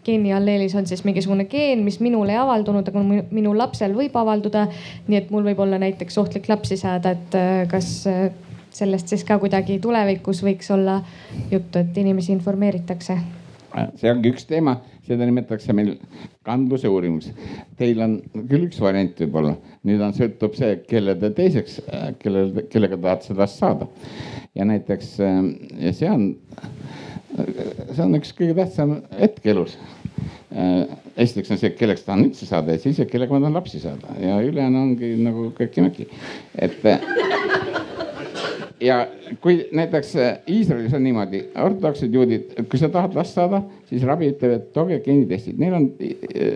geeni alleelis on siis mingisugune geen, mis minul ei avaldunud, aga minu lapsel võib avalduda. nii et mul võib olla näiteks ohtlik lapsi saada, et kas sellest siis ka kuidagi tulevikus võiks olla juttu, et inimesi informeeritakse? see ongi üks teema seda nimetatakse meil kandluse uurimus. Teil on küll üks variant võib-olla, nüüd on, sõltub see, kelle te teiseks, kellel, kellega tahate seda saada. ja näiteks ja see on, see on üks kõige tähtsam hetk elus. esiteks on see, kelleks tahan üldse saada ja siis, kellega ma tahan lapsi saada ja ülejäänu ongi nagu köki-möki, et ja kui näiteks Iisraelis on niimoodi, ortodoksid juudid, kui sa tahad last saada, siis ravi ütleb, et tooge geenitestid, neil on,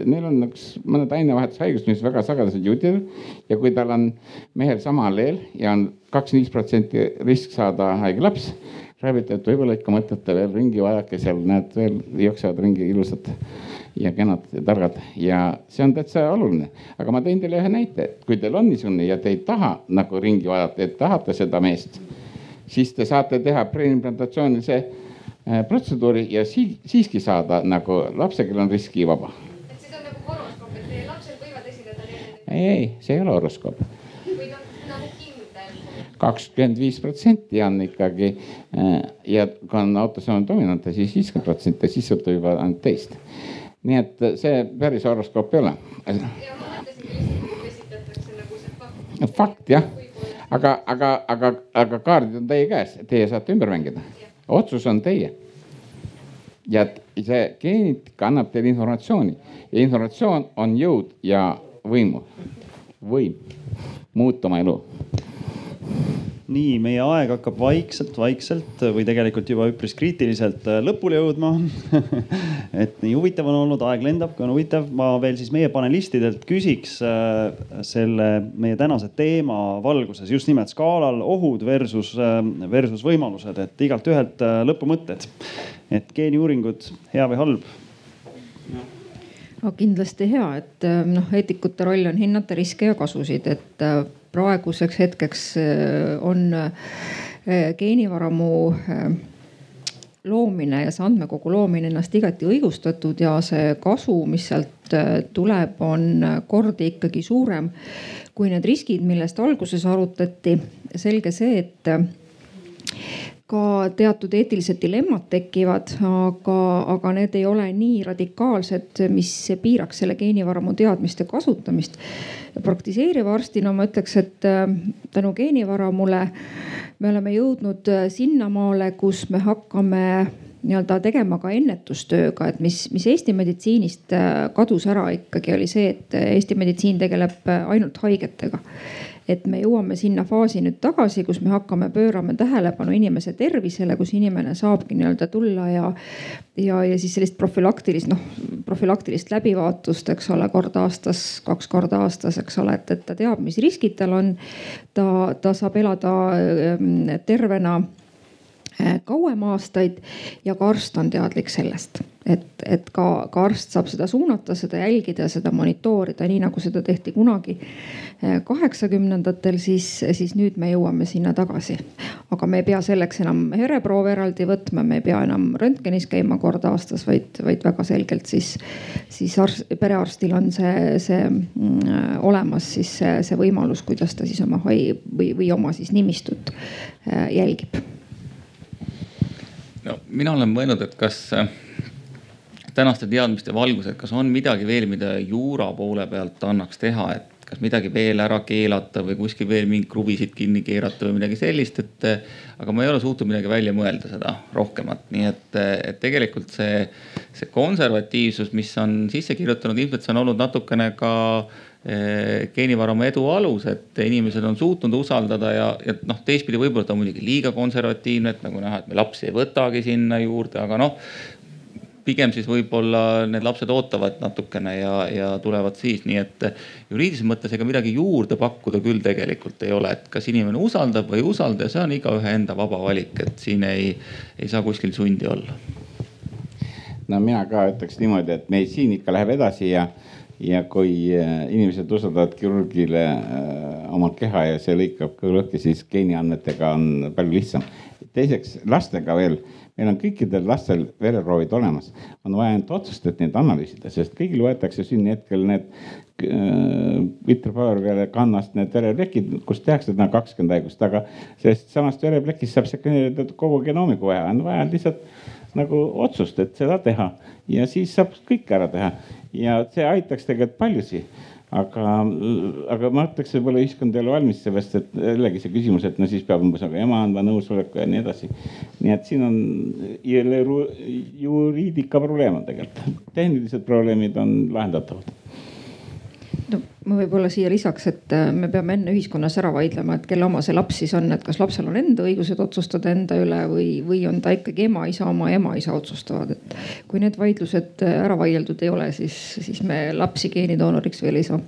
neil on üks mõned ainevahetushaigused, mis väga sagedased juutidel. ja kui tal on mehel sama alleel ja on kakskümmend viis protsenti risk saada haige laps, ravi ütleb, et võib-olla ikka mõtlete veel ringi, vaadake seal, näed veel jooksevad ringi ilusad ja kenad ja targad ja see on täitsa oluline. aga ma tõin teile ühe näite, et kui teil on niisugune ja te ei taha nagu ringi vaadata, et tahate seda meest siis te saate teha preimplantatsioonilise äh, protseduuri ja si siiski saada nagu lapse, kellel on riskivaba. et siis on nagu horoskoop, et teie lapsel võivad esineda need. ei, ei, see ei ole horoskoop. või noh, nagu kindel. kakskümmend viis protsenti on ikkagi äh, ja kui on autosoomne dominant, siis viiskümmend protsenti, siis sõltub juba ainult teist. nii et see päris horoskoop ei ole. ja ma mõtlesingi lihtsalt, kui esitatakse nagu see fakt. fakt jah aga, aga, aga, aga kaardid on teie käes, teie saate ümber mängida. otsus on teie. ja see geeneetika annab teile informatsiooni ja informatsioon on jõud ja võimu, võim muuta oma elu nii, meie aeg hakkab vaikselt-vaikselt või tegelikult juba üpris kriitiliselt äh, lõpule jõudma (laughs) et nii huvitav on olnud, aeg lendab, kui on huvitav. ma veel siis meie panelistidelt küsiks äh, selle meie tänase teema valguses just nimelt skaalal ohud versus, äh, versus võimalused, et igalt ühelt lõpumõtted. et geeniuuringud, hea või halb? no kindlasti hea, et noh, eetikute roll on hinnata riske ja kasusid, et praeguseks hetkeks äh, on äh, geenivaramu äh, loomine ja see andmekogu loomine ennast igati õigustatud ja see kasu, mis sealt tuleb, on kordi ikkagi suurem kui need riskid, millest alguses arutati. selge see, et ka teatud eetilised dilemmad tekivad, aga, aga need ei ole nii radikaalsed, mis piiraks selle geenivaramu teadmiste kasutamist praktiseeriva arstina ma ütleks, et äh, tänu geenivaramule me oleme jõudnud äh, sinnamaale, kus me hakkame nii-öelda tegema ka ennetustööga, et mis, mis Eesti meditsiinist äh, kadus ära ikkagi oli see, et Eesti meditsiin tegeleb ainult haigetega et me jõuame sinna faasi nüüd tagasi, kus me hakkame pöörama tähelepanu inimese tervisele, kus inimene saabki nii-öelda tulla ja, ja, ja siis sellist profülaktilist, noh profülaktilist läbivaatust, eks ole, kord aastas, kaks korda aastas, eks ole, et, et ta teab, mis riskid tal on. ta, ta saab elada ähm, tervena äh, kauem aastaid ja ka arst on teadlik sellest et, et ka, ka arst saab seda suunata, seda jälgida, seda monitoorida, nii nagu seda tehti kunagi eh, kaheksakümnendatel, siis, siis nüüd me jõuame sinna tagasi. aga me ei pea selleks enam vereproove eraldi võtma, me ei pea enam röntgenis käima kord aastas, vaid, vaid väga selgelt siis, siis arst, perearstil on see, see mm, olemas siis see, see võimalus, kuidas ta siis oma hai- või, või oma siis nimistut eh, jälgib. no mina olen mõelnud, et kas tänaste teadmiste valguses, kas on midagi veel, mida juura poole pealt annaks teha, et kas midagi veel ära keelata või kuskil veel mingeid kruvisid kinni keerata või midagi sellist, et. aga ma ei ole suutnud midagi välja mõelda seda rohkemat, nii et, et tegelikult see, see konservatiivsus, mis on sisse kirjutanud, ilmselt see on olnud natukene ka eh, geenivaramu edu alus, et inimesed on suutnud usaldada ja, ja noh, teistpidi võib-olla ta on muidugi liiga konservatiivne, et nagu näha, et me lapsi ei võtagi sinna juurde, aga noh pigem siis võib-olla need lapsed ootavad natukene ja, ja tulevad siis, nii et juriidilises mõttes ega midagi juurde pakkuda küll tegelikult ei ole, et kas inimene usaldab või ei usalda, see on igaühe enda vaba valik, et siin ei, ei saa kuskil sundi olla. no mina ka ütleks niimoodi, et meditsiin ikka läheb edasi ja, ja kui äh, inimesed usaldavad kirurgile äh, oma keha ja see lõikab kõhu lõhki, siis geeniandmetega on palju lihtsam. teiseks lastega veel meil on kõikidel lastel vereproovid olemas, on vaja ainult otsust, et neid analüüsida, sest kõigil võetakse sünnihetkel need äh, vitropaarvere kannast need vereplekid, kus tehakse täna kakskümmend haigust, aga sellest samast vereplekist saab sekveneerida kogu genoomiku vaja, on vaja lihtsalt nagu otsust, et seda teha. Ja siis saab kõik ära teha. Ja see aitaks tegelikult paljusid aga, aga ma ütleks, võib-olla ühiskond ei ole valmis sellest, et jällegi see küsimus, et no siis peab umbes nagu ema andma nõusoleku ja nii edasi. nii et siin on jälle juriidika probleem on tegelikult, tehnilised probleemid on lahendatavad no ma võib-olla siia lisaks, et äh, me peame enne ühiskonnas ära vaidlema, et kelle oma see laps siis on, et kas lapsel on enda õigused otsustada enda üle või, või on ta ikkagi ema-isa oma ema-isa otsustavad, et kui need vaidlused äh, ära vaieldud ei ole, siis, siis me lapsi geenidoonoriks veel ei saa.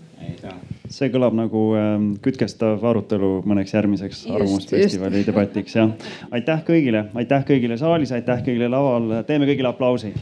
see kõlab nagu ähm, kütkestav arutelu mõneks järgmiseks Arvamusfestivali debatiks jah. aitäh kõigile, aitäh kõigile saalis, aitäh kõigile laval, teeme kõigile aplausi